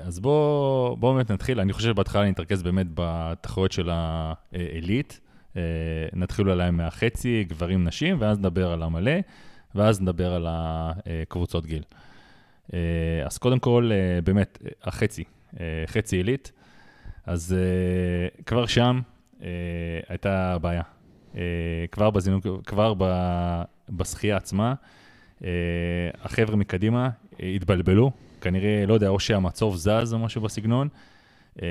אז בואו בוא באמת נתחיל, אני חושב שבהתחלה נתרכז באמת בתחרויות של העילית. אה, נתחיל אולי מהחצי, גברים, נשים, ואז נדבר על המלא, ואז נדבר על הקבוצות גיל. אה, אז קודם כל, באמת, החצי, חצי עילית. אז כבר שם הייתה בעיה. כבר בזינוק, כבר בשחייה עצמה, החבר'ה מקדימה התבלבלו, כנראה, לא יודע, או שהמצוף זז או משהו בסגנון, אה,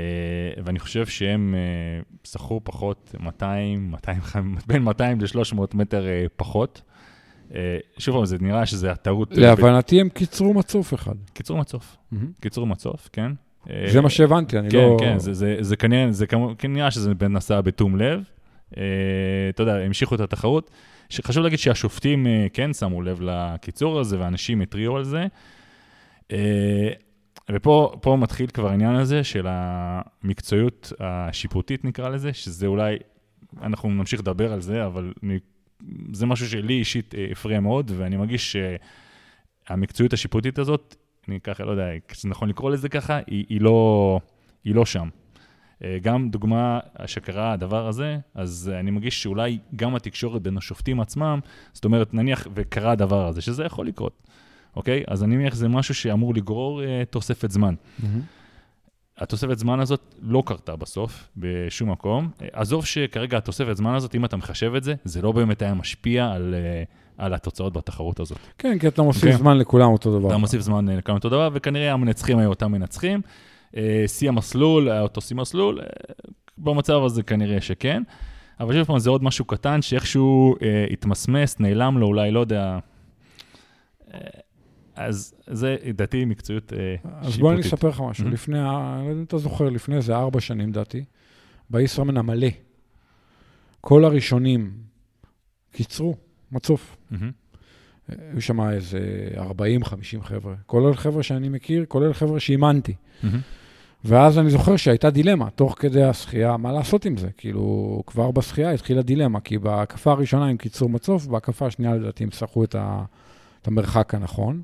ואני חושב שהם שחו פחות 200, 200, בין 200 ל-300 מטר פחות. שוב פעם, זה נראה שזה הטעות. להבנתי הם קיצרו מצוף אחד. קיצרו מצוף, קיצרו מצוף, כן. זה מה שהבנתי, אני כן, לא... כן, כן, זה כנראה, זה כנראה שזה נעשה בתום לב. אתה יודע, המשיכו את התחרות. שחשוב להגיד שהשופטים אה, כן שמו לב לקיצור הזה, ואנשים התריעו על זה. אה, ופה מתחיל כבר העניין הזה של המקצועיות השיפוטית, נקרא לזה, שזה אולי, אנחנו נמשיך לדבר על זה, אבל זה משהו שלי אישית אה, הפריע מאוד, ואני מרגיש שהמקצועיות השיפוטית הזאת, אני ככה, לא יודע, זה נכון לקרוא לזה ככה, היא, היא, לא, היא לא שם. אה, גם דוגמה שקרה הדבר הזה, אז אני מרגיש שאולי גם התקשורת בין השופטים עצמם, זאת אומרת, נניח וקרה הדבר הזה, שזה יכול לקרות, אוקיי? אז אני מניח שזה משהו שאמור לגרור uh, תוספת זמן. Mm-hmm. התוספת זמן הזאת לא קרתה בסוף, בשום מקום. עזוב שכרגע התוספת זמן הזאת, אם אתה מחשב את זה, זה לא באמת היה משפיע על, uh, על התוצאות בתחרות הזאת. כן, כי אתה מוסיף okay. אוקיי? זמן לכולם אותו דבר. אתה מוסיף זמן לכולם אותו דבר, וכנראה המנצחים היו אותם מנצחים. אה, שיא המסלול, היה אותו שיא מסלול, אה, במצב הזה כנראה שכן. אבל שוב פעם, זה עוד משהו קטן שאיכשהו אה, התמסמס, נעלם לו, אולי, לא יודע. אה, אז זה, לדעתי, מקצועיות אה, שיפוטית. אז בוא אני אספר לך משהו. Mm-hmm. לפני, אני לא יודע אם אתה זוכר, לפני איזה ארבע שנים, דעתי, בישראמן המלא, כל הראשונים קיצרו, מצוף. Mm-hmm. היו שם איזה 40-50 חבר'ה, כולל חבר'ה שאני מכיר, כולל חבר'ה שאימנתי. Mm-hmm. ואז אני זוכר שהייתה דילמה, תוך כדי השחייה, מה לעשות עם זה? כאילו, כבר בשחייה התחילה דילמה, כי בהקפה הראשונה הם קיצור מצוף, בהקפה השנייה לדעתי הם שחו את, ה, את המרחק הנכון,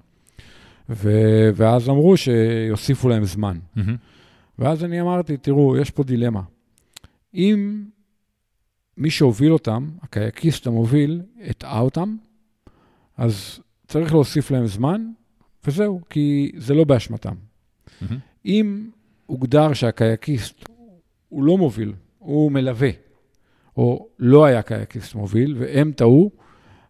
ו, ואז אמרו שיוסיפו להם זמן. Mm-hmm. ואז אני אמרתי, תראו, יש פה דילמה. אם מי שהוביל אותם, הקייקיסט המוביל, הטעה אותם, אז צריך להוסיף להם זמן, וזהו, כי זה לא באשמתם. Mm-hmm. אם הוגדר שהקייקיסט הוא לא מוביל, הוא מלווה, או לא היה קייקיסט מוביל, והם טעו,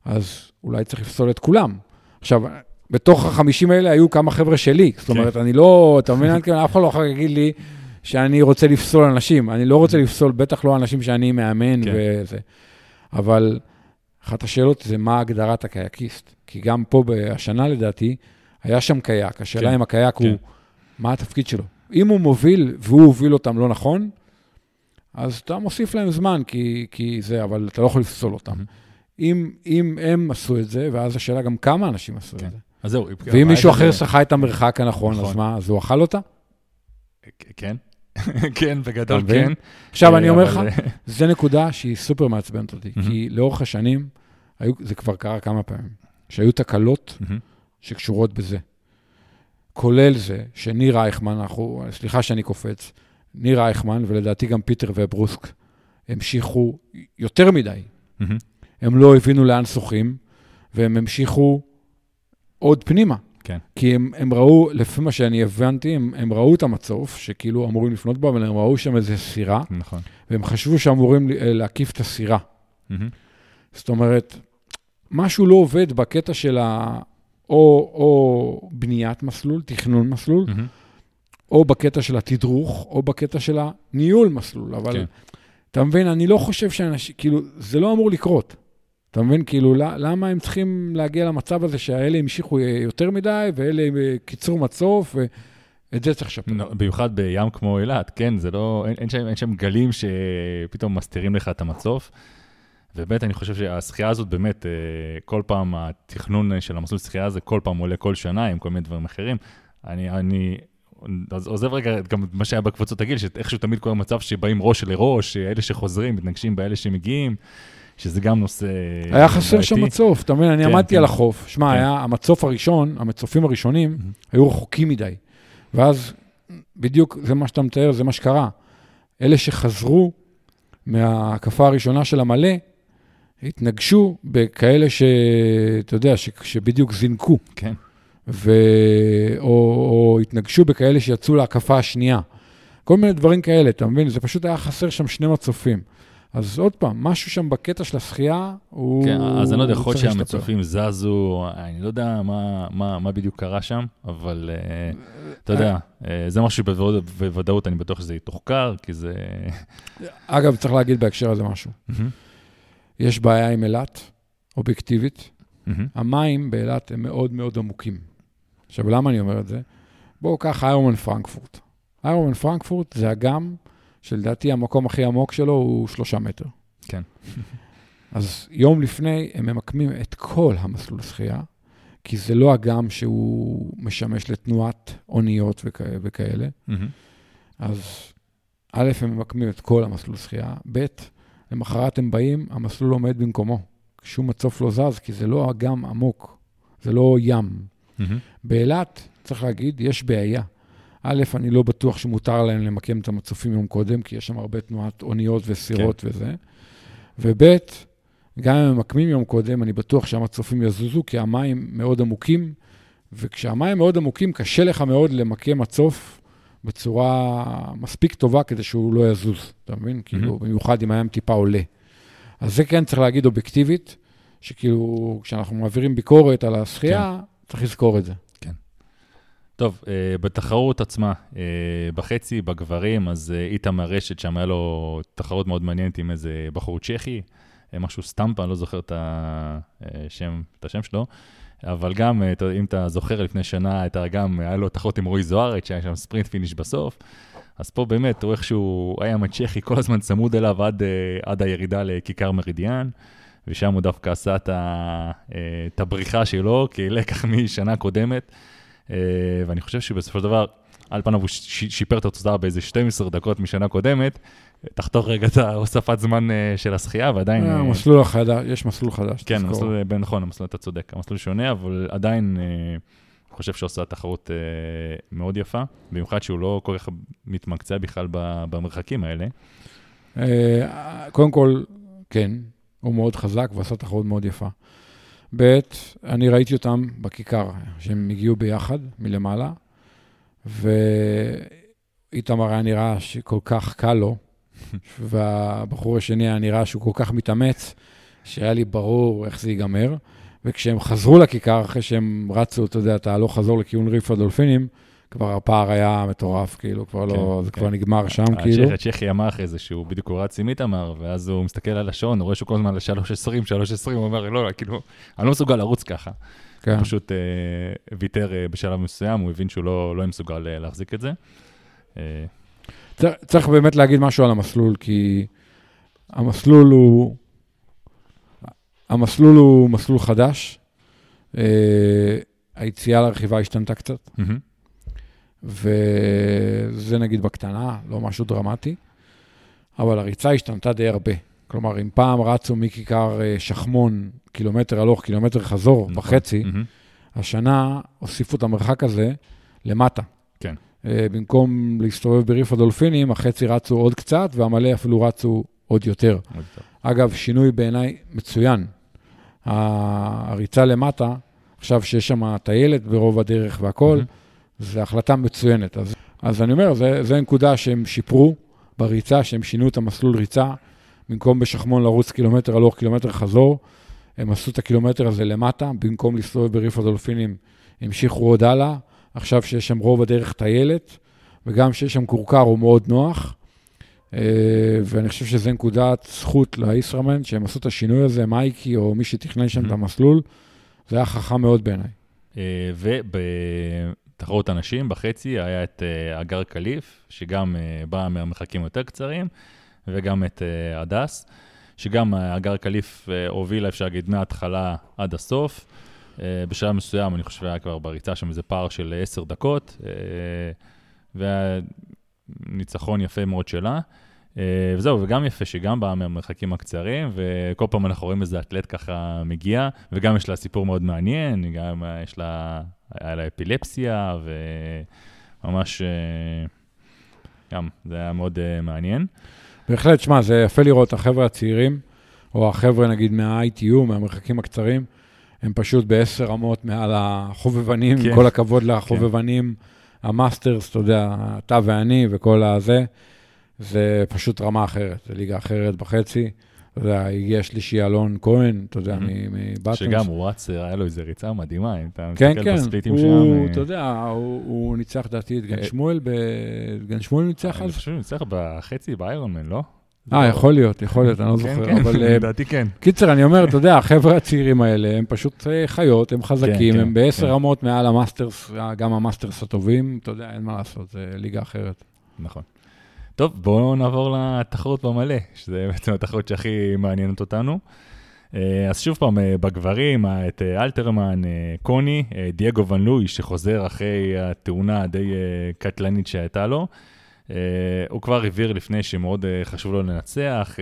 אז אולי צריך לפסול את כולם. עכשיו, בתוך החמישים האלה היו כמה חבר'ה שלי, זאת כן. אומרת, אני לא, אתה מבין? אף אחד לא יכול להגיד לי שאני רוצה לפסול אנשים. אני לא רוצה לפסול, בטח לא אנשים שאני מאמן כן. וזה. אבל אחת השאלות זה מה הגדרת הקייקיסט. כי גם פה, השנה לדעתי, היה שם קייק. השאלה כן. אם הקייק כן. הוא, מה התפקיד שלו? אם הוא מוביל והוא הוביל אותם לא נכון, אז אתה מוסיף להם זמן, כי, כי זה, אבל אתה לא יכול לפסול אותם. Mm-hmm. אם, אם הם עשו את זה, ואז השאלה גם כמה אנשים עשו כן. את זה. אז זהו. ואם מישהו אחר שחה את המרחק הנכון, נכון. אז מה, אז הוא אכל אותה? כן. כן, בגדול כן. עכשיו, אני אה, אומר לך, זו נקודה שהיא סופר מעצבנת אותי, כי לאורך השנים, זה כבר קרה כמה פעמים, שהיו תקלות שקשורות בזה. כולל זה שניר אייכמן, אנחנו, סליחה שאני קופץ, ניר אייכמן, ולדעתי גם פיטר וברוסק, המשיכו יותר מדי. הם לא הבינו לאן שוחים, והם המשיכו עוד פנימה. כן. כי הם, הם ראו, לפי מה שאני הבנתי, הם, הם ראו את המצוף, שכאילו אמורים לפנות בו, אבל הם ראו שם איזה סירה, נכון. והם חשבו שאמורים להקיף את הסירה. Mm-hmm. זאת אומרת, משהו לא עובד בקטע של ה... או, או בניית מסלול, תכנון מסלול, mm-hmm. או בקטע של התדרוך, או בקטע של הניהול מסלול. אבל, כן. אתה מבין, אני לא חושב שאנשים, כאילו, זה לא אמור לקרות. אתה מבין? כאילו, למה הם צריכים להגיע למצב הזה שהאלה המשיכו יותר מדי, ואלה קיצור מצוף, ואת זה צריך לשפר. לא, במיוחד בים כמו אילת, כן, זה לא, אין, אין, שם, אין שם גלים שפתאום מסתירים לך את המצוף. ובאמת, אני חושב שהשחייה הזאת באמת, אה, כל פעם התכנון של המסלול שחייה הזה, כל פעם עולה כל שנה עם כל מיני דברים אחרים. אני, אני עוזב רגע גם מה שהיה בקבוצות הגיל, שאיכשהו תמיד קורה מצב שבאים ראש לראש, אלה שחוזרים, מתנגשים באלה שמגיעים, שזה גם נושא... היה חסר שם מצוף, אתה מבין? אני כן, עמדתי כן. על החוף. שמע, כן. המצוף הראשון, המצופים הראשונים, היו רחוקים מדי. ואז בדיוק זה מה שאתה מתאר, זה מה שקרה. אלה שחזרו מההקפה הראשונה של המלא, התנגשו בכאלה שאתה יודע, ש, שבדיוק זינקו. כן. ו... או, או התנגשו בכאלה שיצאו להקפה השנייה. כל מיני דברים כאלה, אתה מבין? זה פשוט היה חסר שם שני מצופים. אז עוד פעם, משהו שם בקטע של השחייה, הוא... כן, אז אני לא יודע, יכול להיות שהמצופים זזו, אני לא יודע מה, מה, מה בדיוק קרה שם, אבל uh, אתה יודע, uh, זה משהו שבוודאות אני בטוח שזה יתוחקר, כי זה... אגב, צריך להגיד בהקשר הזה משהו. יש בעיה עם אילת, אובייקטיבית. המים באילת הם מאוד מאוד עמוקים. עכשיו, למה אני אומר את זה? בואו קח איירומן פרנקפורט. איירומן פרנקפורט זה אגם שלדעתי המקום הכי עמוק שלו הוא שלושה מטר. כן. אז יום לפני הם ממקמים את כל המסלול שחייה, כי זה לא אגם שהוא משמש לתנועת אוניות וכא, וכאלה. Mm-hmm. אז א', הם ממקמים את כל המסלול שחייה, ב', למחרת הם באים, המסלול עומד במקומו. שום מצוף לא זז, כי זה לא אגם עמוק, זה לא ים. Mm-hmm. באילת, צריך להגיד, יש בעיה. א', אני לא בטוח שמותר להם למקם את המצופים יום קודם, כי יש שם הרבה תנועת אוניות וסירות כן. וזה. וב', גם אם הם ממקמים יום קודם, אני בטוח שהמצופים יזוזו, כי המים מאוד עמוקים, וכשהמים מאוד עמוקים, קשה לך מאוד למקם מצוף בצורה מספיק טובה כדי שהוא לא יזוז, אתה מבין? Mm-hmm. כאילו, במיוחד אם הים טיפה עולה. אז זה כן צריך להגיד אובייקטיבית, שכאילו, כשאנחנו מעבירים ביקורת על השחייה, כן. צריך לזכור את זה. טוב, uh, בתחרות עצמה, uh, בחצי, בגברים, אז uh, איתמר רשת, שם היה לו תחרות מאוד מעניינת עם איזה בחור צ'כי, משהו סטמפה, אני לא זוכר את השם, את השם שלו. אבל גם, אם אתה זוכר, לפני שנה הייתה גם, היה לו תחרות עם רועי זוארץ, שהיה שם sprint finish בסוף. אז פה באמת, הוא איכשהו היה עם הצ'כי כל הזמן צמוד אליו עד, עד הירידה לכיכר מרידיאן. ושם הוא דווקא עשה אה, את הבריחה שלו כלקח משנה קודמת. אה, ואני חושב שבסופו של דבר, על פניו הוא שיפר את התוצאה באיזה 12 דקות משנה קודמת. תחתוך רגע את ההוספת זמן אה, של השחייה, ועדיין... המסלול החדש, יש מסלול חדש. כן, מסלול, נכון, המסלול, אתה צודק, המסלול שונה, אבל עדיין אני חושב שעושה תחרות מאוד יפה, במיוחד שהוא לא כל כך מתמקצע בכלל במרחקים האלה. קודם כל, כן, הוא מאוד חזק ועשה תחרות מאוד יפה. ב', אני ראיתי אותם בכיכר, שהם הגיעו ביחד מלמעלה, ואיתמר היה נראה שכל כך קל לו, והבחור השני היה נראה שהוא כל כך מתאמץ, שהיה לי ברור איך זה ייגמר. וכשהם חזרו לכיכר, אחרי שהם רצו, אתה יודע, אתה הלוך חזור לכיוון ריף הדולפינים, כבר הפער היה מטורף, כאילו, כבר לא, כן, לא, זה כן. כבר נגמר שם, כאילו. הצ'כי אמר אחרי זה שהוא בדיוק הוא רץ עם איתמר, ואז הוא מסתכל על השעון, הוא רואה שהוא כל הזמן ל-3.20, 3.20, הוא אומר, לא, לא, כאילו, אני לא מסוגל לרוץ ככה. כן. הוא פשוט אה, ויתר אה, בשלב מסוים, הוא הבין שהוא לא, לא מסוגל אה, להחזיק את זה. אה... צריך, צריך באמת להגיד משהו על המסלול, כי המסלול הוא, המסלול הוא מסלול חדש. אה, היציאה לרכיבה השתנתה קצת. Mm-hmm. וזה נגיד בקטנה, לא משהו דרמטי, אבל הריצה השתנתה די הרבה. כלומר, אם פעם רצו מכיכר אה, שחמון, קילומטר הלוך, קילומטר חזור, נכון. וחצי, mm-hmm. השנה הוסיפו את המרחק הזה למטה. כן. אה, במקום להסתובב בריף הדולפינים, החצי רצו עוד קצת, והמלא אפילו רצו עוד יותר. עוד אגב, שינוי בעיניי מצוין. הריצה למטה, עכשיו שיש שם טיילת ברוב הדרך והכול, mm-hmm. זו החלטה מצוינת. אז, אז אני אומר, זו נקודה שהם שיפרו בריצה, שהם שינו את המסלול ריצה, במקום בשחמון לרוץ קילומטר הלוך, קילומטר חזור, הם עשו את הקילומטר הזה למטה, במקום להסתובב בריף הדולפינים, המשיכו עוד הלאה. עכשיו שיש שם רוב הדרך טיילת, וגם שיש שם כורכר הוא מאוד נוח. ואני חושב שזו נקודת זכות לישראמן, שהם עשו את השינוי הזה, מייקי או מי שתכנן שם את המסלול, זה היה חכם מאוד בעיניי. ובתחרות הנשים, בחצי, היה את אגר קליף, שגם בא מהמרחקים יותר קצרים, וגם את הדס. שגם אגר קליף הובילה, אפשר להגיד, מההתחלה עד הסוף. אה, בשלב מסוים, אני חושב, היה כבר בריצה שם איזה פער של עשר דקות, אה, וניצחון יפה מאוד שלה. אה, וזהו, וגם יפה שגם באה מהמרחקים הקצרים, וכל פעם אנחנו רואים איזה אתלט ככה מגיע, וגם יש לה סיפור מאוד מעניין, גם יש לה, היה לה אפילפסיה, וממש, גם, זה היה מאוד מעניין. בהחלט, שמע, זה יפה לראות את החבר'ה הצעירים, או החבר'ה, נגיד, מה-ITU, מהמרחקים הקצרים, הם פשוט בעשר רמות מעל החובבנים, כן. כל הכבוד לחובבנים, כן. המאסטרס, אתה יודע, אתה ואני וכל הזה, זה פשוט רמה אחרת, זה ליגה אחרת בחצי. אתה יודע, הגיע שלישי אלון כהן, אתה יודע, מבטון. שגם הוא רץ, היה לו איזו ריצה מדהימה, אם אתה כן, מסתכל כן, בספליטים שם. כן, כן, אתה יודע, הוא ניצח, לדעתי, את גן כן. שמואל, גן שמואל ניצח אז? אני חושב שהוא ניצח בחצי באיירונמן, לא? אה, יכול להיות, יכול להיות, אני לא זוכר, כן, אבל... כן, לדעתי כן. קיצר, אני אומר, אתה יודע, החבר'ה הצעירים האלה, הם פשוט אה, חיות, הם חזקים, הם בעשר רמות מעל המאסטרס, גם המאסטרס הטובים, אתה יודע, אין מה לעשות, זה ליגה אחרת. נכון. טוב, בואו נעבור לתחרות במלא, שזה בעצם התחרות שהכי מעניינת אותנו. אה, אז שוב פעם, אה, בגברים, את אלתרמן, קוני, דייגו ון לואי, שחוזר אחרי התאונה הדי קטלנית שהייתה לו. הוא כבר הבהיר לפני שמאוד חשוב לו לנצח,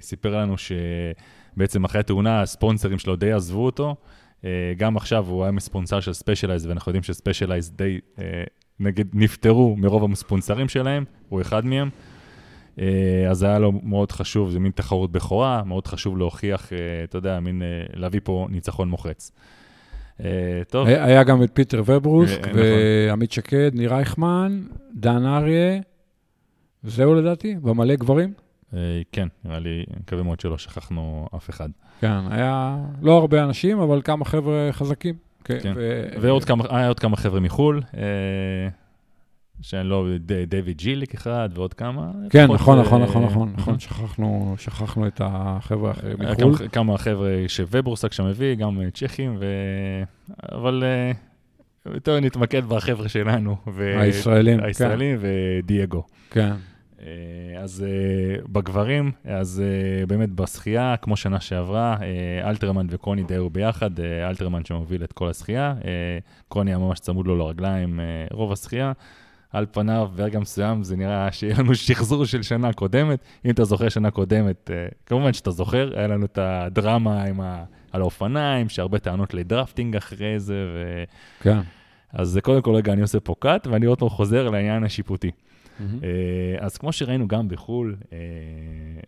סיפר לנו שבעצם אחרי התאונה הספונסרים שלו די עזבו אותו. גם עכשיו הוא היה מספונסר של ספשלייזד, ואנחנו יודעים שספשלייזד די, נגיד, נפטרו מרוב הספונסרים שלהם, הוא אחד מהם. Uh, אז היה לו מאוד חשוב, זה מין תחרות בכורה, מאוד חשוב להוכיח, uh, אתה יודע, מין uh, להביא פה ניצחון מוחץ. טוב. היה גם את פיטר וברוסק, נכון. ועמית שקד, ניר רייכמן, דן אריה. זהו לדעתי, במלא גברים? אה, כן, נראה לי, מקווה מאוד שלא שכחנו אף אחד. כן, היה לא הרבה אנשים, אבל כמה חבר'ה חזקים. כן, ועוד כמה, היה עוד כמה חבר'ה מחו"ל, אה, שאני לא, דיוויד ג'יליק אחד ועוד כמה. כן, נכון, נכון, נכון, נכון, נכון, שכחנו, שכחנו את החבר'ה האחרים מחו"ל. כמה חבר'ה שוובורסק שם הביא, גם צ'כים, אבל יותר נתמקד בחבר'ה שלנו. הישראלים, כן. הישראלים ודייגו. כן. אה, אז אה, בגברים, אז אה, באמת בשחייה, כמו שנה שעברה, אלתרמן וקוני די היו ביחד, אלתרמן שמוביל את כל השחייה, קוני היה ממש צמוד לו לרגליים רוב השחייה. על פניו, ברגע מסוים זה נראה שיהיה לנו שחזור של שנה קודמת. אם אתה זוכר שנה קודמת, כמובן שאתה זוכר, היה לנו את הדרמה עם ה... על האופניים, שהרבה טענות לדרפטינג אחרי זה, ו... כן. אז קודם כל, רגע, אני עושה פה קאט, ואני עוד פעם חוזר לעניין השיפוטי. Mm-hmm. אז כמו שראינו גם בחו"ל, אה,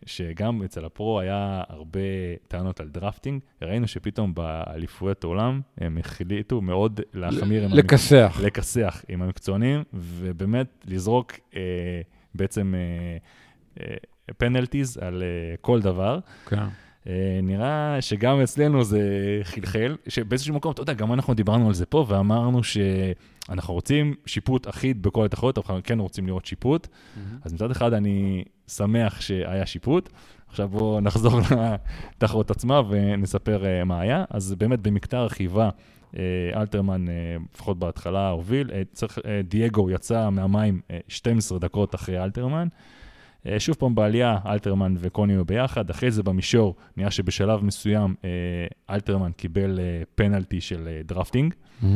שגם אצל ה pro היה הרבה טענות על drafting, ראינו שפתאום באליפויות העולם הם החליטו מאוד להחמיר עם... לכסח. לכסח עם המקצוענים, ובאמת לזרוק אה, בעצם penalties על כל דבר. כן. אה, נראה שגם אצלנו זה חלחל, שבאיזשהו מקום, אתה יודע, גם אנחנו דיברנו על זה פה ואמרנו שאנחנו רוצים שיפוט אחיד בכל התחרויות, אבל אנחנו כן רוצים לראות שיפוט. Mm-hmm. אז מצד אחד אני שמח שהיה שיפוט. עכשיו בואו נחזור לתחרות עצמה ונספר uh, מה היה. אז באמת במקטע רכיבה, uh, אלתרמן, uh, לפחות בהתחלה, הוביל. צריך, דייגו יצא מהמים uh, 12 דקות אחרי אלתרמן. אה, שוב פעם בעלייה, אלתרמן וקוני היו ביחד, אחרי זה במישור נראה שבשלב מסוים אה, אלתרמן קיבל אה, פנלטי של drafting. Mm-hmm.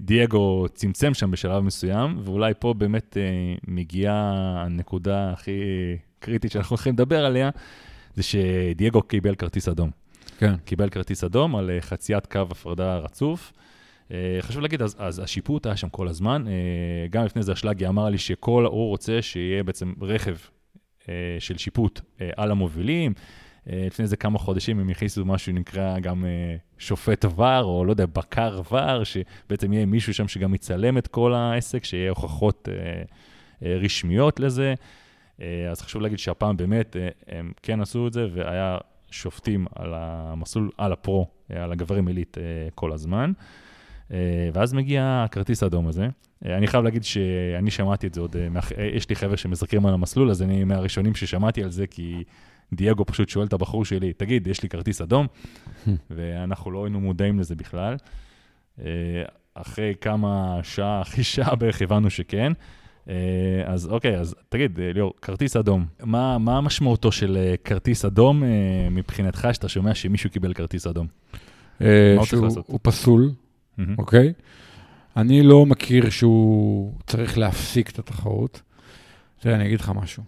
דייגו צמצם שם בשלב מסוים, ואולי פה באמת מגיעה הנקודה הכי קריטית שאנחנו הולכים לדבר עליה, זה שדייגו קיבל כרטיס אדום. כן. קיבל כרטיס אדום על חציית קו הפרדה רצוף. אה, חשוב להגיד, אז, אז השיפוט היה שם כל הזמן. אה, גם לפני זה השלגי אמר לי שכל, הוא רוצה שיהיה בעצם רכב אה, של שיפוט על המובילים. לפני זה כמה חודשים הם הכניסו משהו שנקרא גם שופט ור, או לא יודע, בקר ור, שבעצם יהיה מישהו שם שגם יצלם את כל העסק, שיהיה הוכחות רשמיות לזה. אז חשוב להגיד שהפעם באמת הם כן עשו את זה, והיה שופטים על המסלול, על הפרו, על הגברים עילית כל הזמן. ואז מגיע הכרטיס האדום הזה. אני חייב להגיד שאני שמעתי את זה עוד, יש לי חבר'ה שמזרקים על המסלול, אז אני מהראשונים ששמעתי על זה, כי דייגו פשוט שואל את הבחור שלי, תגיד, יש לי כרטיס אדום? ואנחנו לא היינו מודעים לזה בכלל. אחרי כמה שעה, אחרי שעה בערך הבנו שכן. אה, אז אוקיי, אז תגיד, אה, ליאור, כרטיס אדום, מה, מה משמעותו של אה, כרטיס אדום מבחינתך, שאתה שומע שמישהו קיבל כרטיס אדום? מה הוא צריך לעשות? הוא פסול, אוקיי? אני לא מכיר שהוא צריך להפסיק את התחרות. תראה, אני אגיד לך משהו.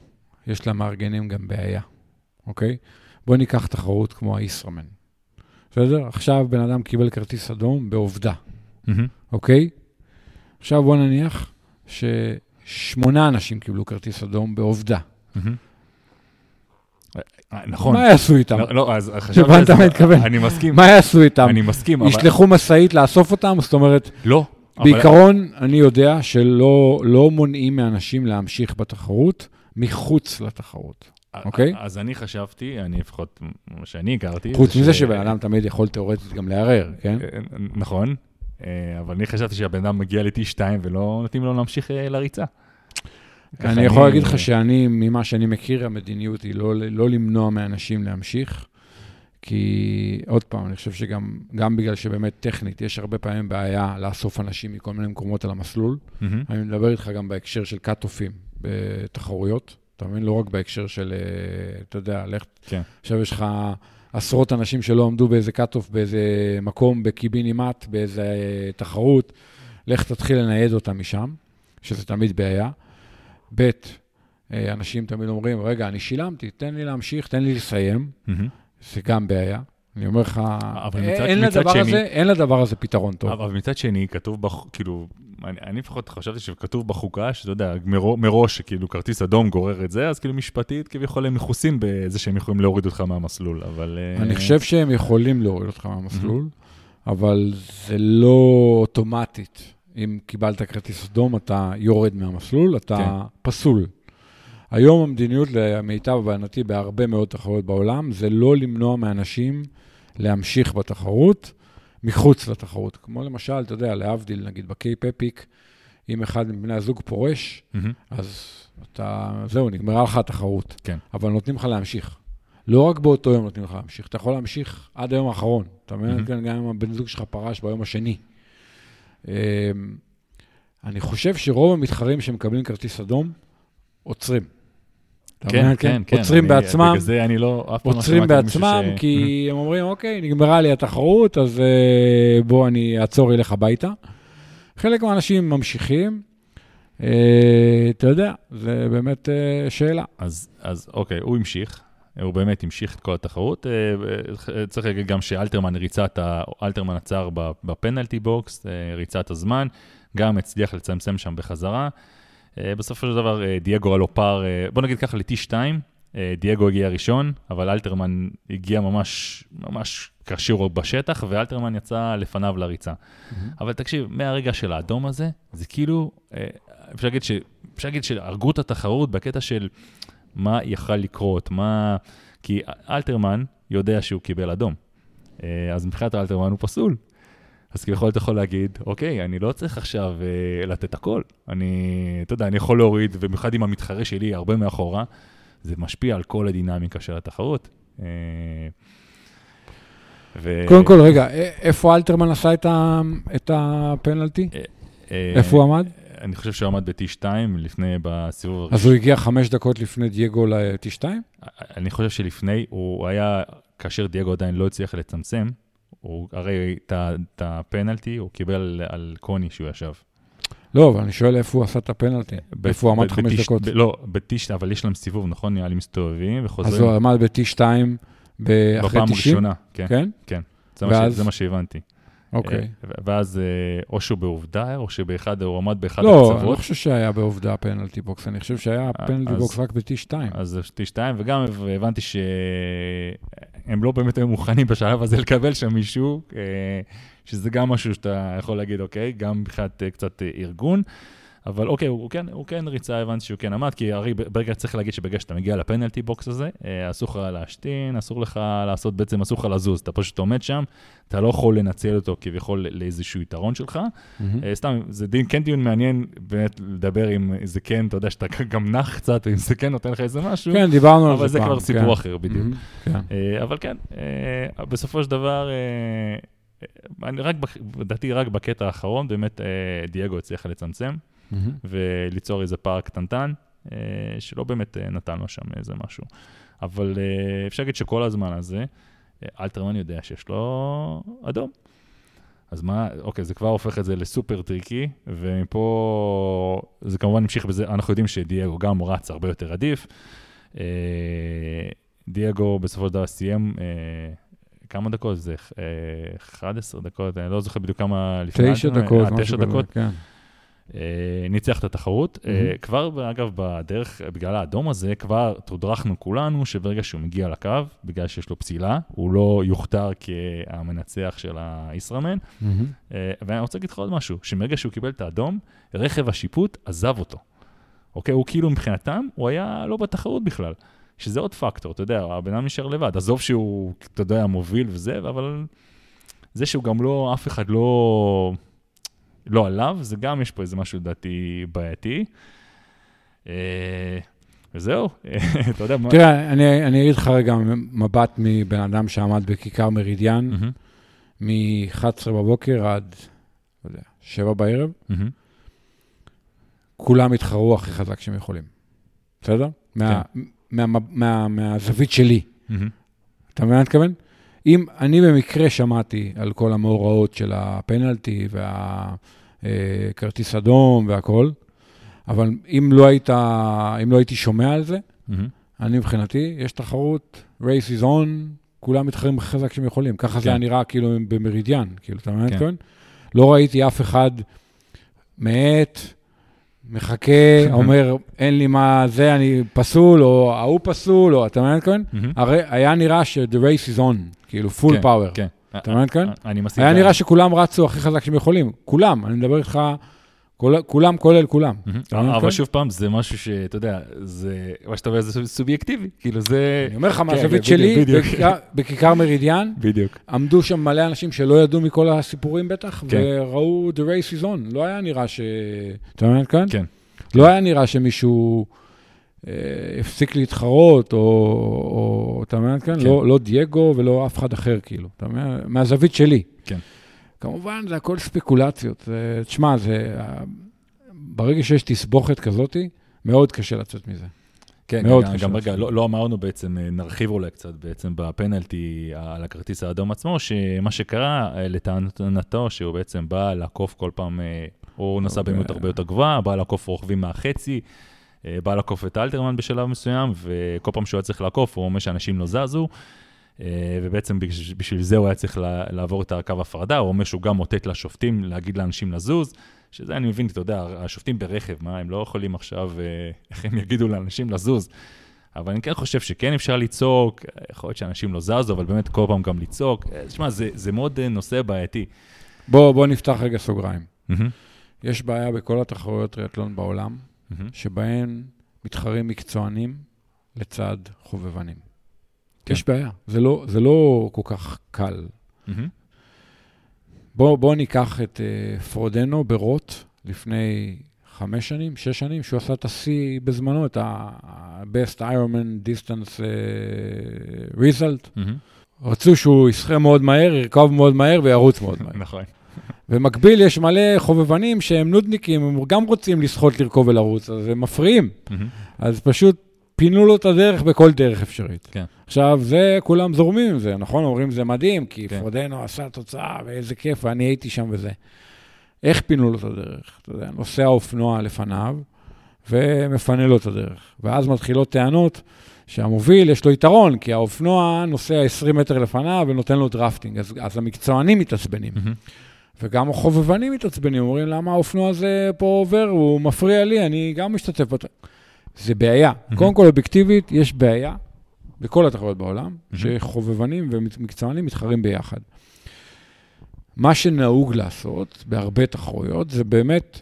יש למארגנים גם בעיה, אוקיי? בוא ניקח תחרות כמו הישראמן. בסדר? עכשיו בן אדם קיבל כרטיס אדום בעובדה, אוקיי? עכשיו בוא נניח ש... שמונה אנשים קיבלו כרטיס אדום בעובדה. נכון. מה יעשו איתם? לא, לא אז חשבתי... הבנת מה התכוון? אני מסכים. מה יעשו איתם? אני מסכים, אבל... ישלחו משאית לאסוף אותם? זאת אומרת... לא. בעיקרון, אני יודע שלא לא מונעים מאנשים להמשיך בתחרות מחוץ לתחרות, אוקיי? אז אני חשבתי, אני לפחות, מה שאני הכרתי... חוץ מזה שבן אדם תמיד יכול תיאורטית גם לערער, כן? אה, נכון, אה, אבל אני חשבתי שהבן אדם מגיע ל-T2 ולא נותנים לו להמשיך אה, לריצה. אני יכול להגיד לך שאני, ממה שאני מכיר, המדיניות היא לא, לא למנוע מאנשים להמשיך, כי עוד פעם, אני חושב שגם גם בגלל שבאמת טכנית, יש הרבה פעמים בעיה לאסוף אנשים מכל מיני מקומות על המסלול. Mm-hmm. אני מדבר איתך גם בהקשר של קאט-אופים בתחרויות, אתה מבין? לא רק בהקשר של, אה, אתה יודע, לך, כן. עכשיו יש לך... עשרות אנשים שלא עמדו באיזה cut-off, באיזה מקום, בקיבינימט, באיזה תחרות, לך תתחיל לנייד אותם משם, שזה תמיד בעיה. ב', אה, אנשים תמיד אומרים, רגע, אני שילמתי, תן לי להמשיך, תן לי לסיים. Mm-hmm. זה גם בעיה. אני אומר לך, אין, לדבר שני, הזה, אין לדבר הזה פתרון טוב. אבל מצד שני, כתוב, בח, כאילו, אני, אני לפחות חשבתי שכתוב בחוקה, שאתה יודע, מראש, מראש, כאילו, כרטיס אדום גורר את זה, אז כאילו משפטית, כביכול הם מכוסים בזה שהם יכולים להוריד אותך מהמסלול, אבל... אה, אני. חושב שהם יכולים להוריד אותך מהמסלול, אבל זה לא אוטומטית. אם קיבלת כרטיס אדום, אתה יורד מהמסלול, אתה כן. פסול. היום המדיניות, למיטב הבנתי, בהרבה מאוד תחרויות בעולם, זה לא למנוע מאנשים להמשיך בתחרות מחוץ לתחרות. כמו למשל, אתה יודע, להבדיל, נגיד בקייפ אפיק, אם אחד מבני הזוג פורש, mm-hmm. אז אתה, זהו, נגמרה לך התחרות. כן. אבל נותנים לך להמשיך. לא רק באותו יום נותנים לך להמשיך, אתה יכול להמשיך עד היום האחרון. אתה מבין? Mm-hmm. גם אם הבן זוג שלך פרש ביום השני. אמ, אני חושב שרוב המתחרים שמקבלים כרטיס אדום, עוצרים. כן, כן, כן. עוצרים בעצמם. בגלל זה אני לא, אף פעם לא עוצרים בעצמם, כי הם אומרים, אוקיי, נגמרה לי התחרות, אז אה, בוא אני אעצור, אלך הביתה. חלק מהאנשים ממשיכים. אה, אתה יודע, זה באמת אה, שאלה. אז, אז אוקיי, הוא המשיך, הוא באמת המשיך את כל התחרות. צריך להגיד גם שאלתרמן ריצה את ה... אלתרמן עצר ב penalty box, ריצה את הזמן, גם הצליח לצמצם שם בחזרה. אה, בסופו של דבר, אה, דייגו היה לו פער, אה, בוא נגיד ככה, ל-T2, דייגו הגיע ראשון, אבל אלתרמן הגיע ממש, ממש קשור בשטח, ואלתרמן יצא לפניו לריצה. Mm-hmm. אבל תקשיב, מהרגע של האדום הזה, זה כאילו, אפשר להגיד, ש, אפשר להגיד שהרגו את התחרות בקטע של מה יכל לקרות, מה... כי אלתרמן יודע שהוא קיבל אדום. אז מבחינת אלתרמן הוא פסול. אז כביכול אתה יכול להגיד, אוקיי, אני לא צריך עכשיו אה, לתת הכל. אני, אתה יודע, אני יכול להוריד, ובמיוחד עם המתחרה שלי הרבה מאחורה, זה משפיע על כל הדינמיקה של התחרות. אה, ו... קודם כל, רגע, איפה אלתרמן עשה את, ה... את הפנלטי? אה, אה, איפה הוא עמד? אני חושב שהוא עמד ב-T2 לפני, בסיבוב הראשון. אז הוא הגיע חמש דקות לפני דייגו ל-T2? אני חושב שלפני, הוא היה, כאשר דייגו עדיין לא הצליח לצמצם, הוא, הרי את הפנלטי הוא קיבל על, קוני שהוא ישב. לא, אבל אני שואל איפה הוא עשה את הפנלטי. איפה הוא עמד חמש דקות. לא, ב-T2, אבל יש להם סיבוב, נכון? נראה לי מסתובבים וחוזרים. אז הוא עמד ב-T2 אחרי 90? בפעם הראשונה, כן. כן? כן. זה מה שהבנתי. אוקיי. אה, ואז אה, או שהוא בעובדה, או שבאחד, הוא עמד באחד לא, הקצוות. לא, אני לא חושב שהיה בעובדה penalty box, אני חושב שהיה אה, penalty box רק ב-T2. אז T2, וגם הבנתי שהם לא באמת היו מוכנים בשלב הזה לקבל שם מישהו, שזה גם משהו שאתה יכול להגיד, אוקיי, גם מבחינת קצת ארגון. אבל אוקיי, הוא כן, הוא כן ריצה, הבנתי שהוא כן עמד, כי הרי ברגע צריך להגיד שברגע שאתה מגיע ל penalty box הזה, אה, אסור לך להשתין, אסור לך לעשות, בעצם אסור לך לזוז, אתה פשוט עומד שם, אתה לא יכול לנצל אותו כביכול לאיזשהו יתרון שלך. Mm-hmm. סתם, זה דין, כן דיון מעניין באמת לדבר אם זה כן, אתה יודע, שאתה גם נח קצת, אם זה כן נותן לך איזה משהו. כן, דיברנו על זה פעם. אבל זה כבר סיפור כן. אחר בדיוק. Mm-hmm, כן. אבל כן, בסופו של דבר... אני רק, לדעתי, רק בקטע האחרון, באמת דייגו הצליח לצמצם. Mm-hmm. וליצור איזה פער קטנטן, אה, שלא באמת אה, נתן לו שם איזה משהו. אבל אה, אפשר להגיד שכל הזמן הזה, אלתרמן יודע שיש לו אדום. אז מה, אוקיי, זה כבר הופך את זה לסופר tricky, ומפה זה כמובן המשיך בזה, אנחנו יודעים שדייגו גם רץ הרבה יותר עדיף. דייגו בסופו של דבר סיים כמה דקות? זה 11 דקות, אני לא זוכר בדיוק כמה לפני. תשע דקות. תשע דקות, כן. אה, ניצח את התחרות. Mm-hmm. כבר, אגב, בדרך, בגלל האדום הזה, כבר תודרכנו כולנו שברגע שהוא מגיע לקו, בגלל שיש לו פסילה, הוא לא יוכתר כהמנצח של הישראמן. Mm-hmm. ואני רוצה להגיד לך עוד משהו, שמרגע שהוא קיבל את האדום, רכב השיפוט עזב אותו. אוקיי? הוא כאילו מבחינתם, הוא היה לא בתחרות בכלל. שזה עוד פקטור, אתה יודע, הבן אדם נשאר לבד. עזוב שהוא, אתה יודע, מוביל וזה, אבל זה שהוא גם לא, אף אחד לא... לא עליו, זה גם יש פה איזה משהו לדעתי בעייתי. אה, וזהו, אתה יודע מה... תראה, אני, אני אגיד לך רגע מבט מבן אדם שעמד בכיכר מרידיאן, מ-11 בבוקר עד, לא יודע, 7 בערב. כולם התחרו הכי חזק שהם יכולים, בסדר? כן. מה, מה, מה, מהזווית שלי. אתה מבין מה אני מתכוון? אם אני במקרה שמעתי על כל המאורעות של הפנלטי והכרטיס אדום והכול, אבל אם לא, היית, אם לא הייתי שומע על זה, mm-hmm. אני מבחינתי, יש תחרות, race is on, כולם מתחרים הכי חזק שהם יכולים. ככה כן. זה היה נראה כאילו במרידיאן, כאילו, אתה מבין? כן. לא ראיתי אף אחד מאט, מחכה, אומר, אין לי מה זה, אני פסול, או ההוא פסול, או אתה מבין כאן? הרי היה נראה ש-the race is on, כאילו full כן, power. כן. אתה מבין כאן? אני מסכים. היה נראה שכולם רצו הכי חזק שהם יכולים. כולם, אני מדבר איתך כולם כולל כולם. אבל שוב פעם, זה משהו שאתה יודע, זה, מה שאתה אומר זה סובייקטיבי, כאילו זה... אני אומר לך, מהזווית שלי, בכיכר מרידיאן, בדיוק. עמדו שם מלא אנשים שלא ידעו מכל הסיפורים בטח, כן. וראו The Race is on. לא היה נראה ש... אתה מבין כאן? כן. לא היה נראה שמישהו אה, הפסיק להתחרות, או אתה מבין כאן? כן. לא, לא דייגו ולא אף אחד אחר, כאילו. אתה מבין? מהזווית שלי. כן. כמובן, זה הכל ספקולציות. תשמע, זה... ברגע שיש תסבוכת כזאתי, מאוד קשה לצאת מזה. כן, מאוד גם, גם רגע, לא, לא אמרנו בעצם, אה, נרחיב אולי קצת בעצם בפנלטי על הכרטיס האדום עצמו, שמה שקרה אה, לטענתו, שהוא בעצם בא לעקוף כל פעם, אה, הוא נסע. במהירות הרבה יותר גבוהה, בא לעקוף רוכבים מהחצי, בא לעקוף את אלתרמן בשלב מסוים, וכל פעם שהוא היה צריך לעקוף, הוא אומר שאנשים לא זזו. אה, ובעצם בשביל זה הוא היה צריך לעבור את הקו הפרדה, הוא אומר שהוא גם מוטט לשופטים, להגיד לאנשים לזוז, שזה אני מבין, אתה יודע, השופטים ברכב, מה, הם לא יכולים עכשיו, אה, איך הם יגידו לאנשים לזוז. אבל אני כן חושב שכן אפשר לצעוק, יכול להיות שאנשים לא זזו, אבל באמת כל פעם גם לצעוק. אה, תשמע, זה, זה מאוד נושא בעייתי. בוא, בוא נפתח רגע סוגריים. Mm-hmm. יש בעיה בכל התחרויות טריאטלון בעולם, mm-hmm. שבהן מתחרים מקצוענים לצד חובבנים. כן. יש בעיה, זה לא, זה לא כל כך קל. Mm-hmm. בואו בוא ניקח את uh, פרודנו ברוט לפני חמש שנים, שש שנים, שהוא עשה את השיא בזמנו, את ה-Best Ironman Distance uh, Result. Mm-hmm. רצו שהוא ישחה מאוד מהר, ירכב מאוד מהר וירוץ מאוד מהר. נכון. במקביל, יש מלא חובבנים שהם נודניקים, הם גם רוצים לשחות, לרכוב ולרוץ, אז הם מפריעים. Mm-hmm. אז פשוט פינו לו את הדרך בכל דרך אפשרית. כן. עכשיו, זה, כולם זורמים עם זה, נכון? אומרים, זה מדהים, כי כן. פרודנו עשה תוצאה, ואיזה כיף, ואני הייתי שם וזה. איך פינו לו את הדרך? אתה יודע, נוסע אופנוע לפניו, ומפנה לו את הדרך. ואז מתחילות טענות שהמוביל, יש לו יתרון, כי האופנוע נוסע 20 מטר לפניו ונותן לו drafting. אז, אז המקצוענים מתעצבנים. Mm-hmm. וגם החובבנים מתעצבנים, אומרים, למה האופנוע הזה פה עובר, הוא מפריע לי, אני גם משתתף. בת... זה בעיה. Mm-hmm. קודם כל, אובייקטיבית, יש בעיה בכל התחרויות בעולם, mm-hmm. שחובבנים ומקצוענים מתחרים ביחד. מה שנהוג לעשות בהרבה תחרויות, זה באמת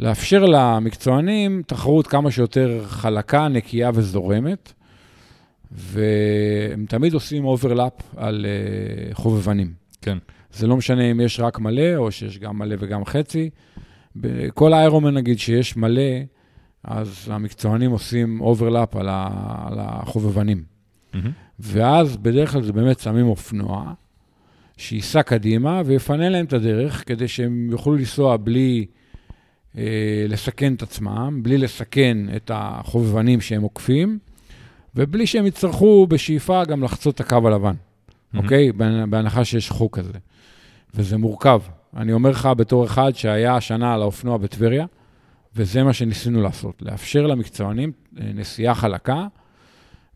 לאפשר למקצוענים תחרות כמה שיותר חלקה, נקייה וזורמת, והם תמיד עושים overlap על uh, חובבנים. כן. זה לא משנה אם יש רק מלא, או שיש גם מלא וגם חצי. בכל האיירומן, נגיד, שיש מלא, אז המקצוענים עושים overlap על, על החובבנים. Mm-hmm. ואז בדרך כלל זה באמת שמים אופנוע, שייסע קדימה ויפנה להם את הדרך, כדי שהם יוכלו לנסוע בלי אה, לסכן את עצמם, בלי לסכן את החובבנים שהם עוקפים, ובלי שהם יצטרכו בשאיפה גם לחצות את הקו הלבן, mm-hmm. אוקיי? בהנחה שיש חוק כזה. וזה מורכב. אני אומר לך בתור אחד שהיה השנה על האופנוע בטבריה, וזה מה שניסינו לעשות, לאפשר למקצוענים אה, נסיעה חלקה,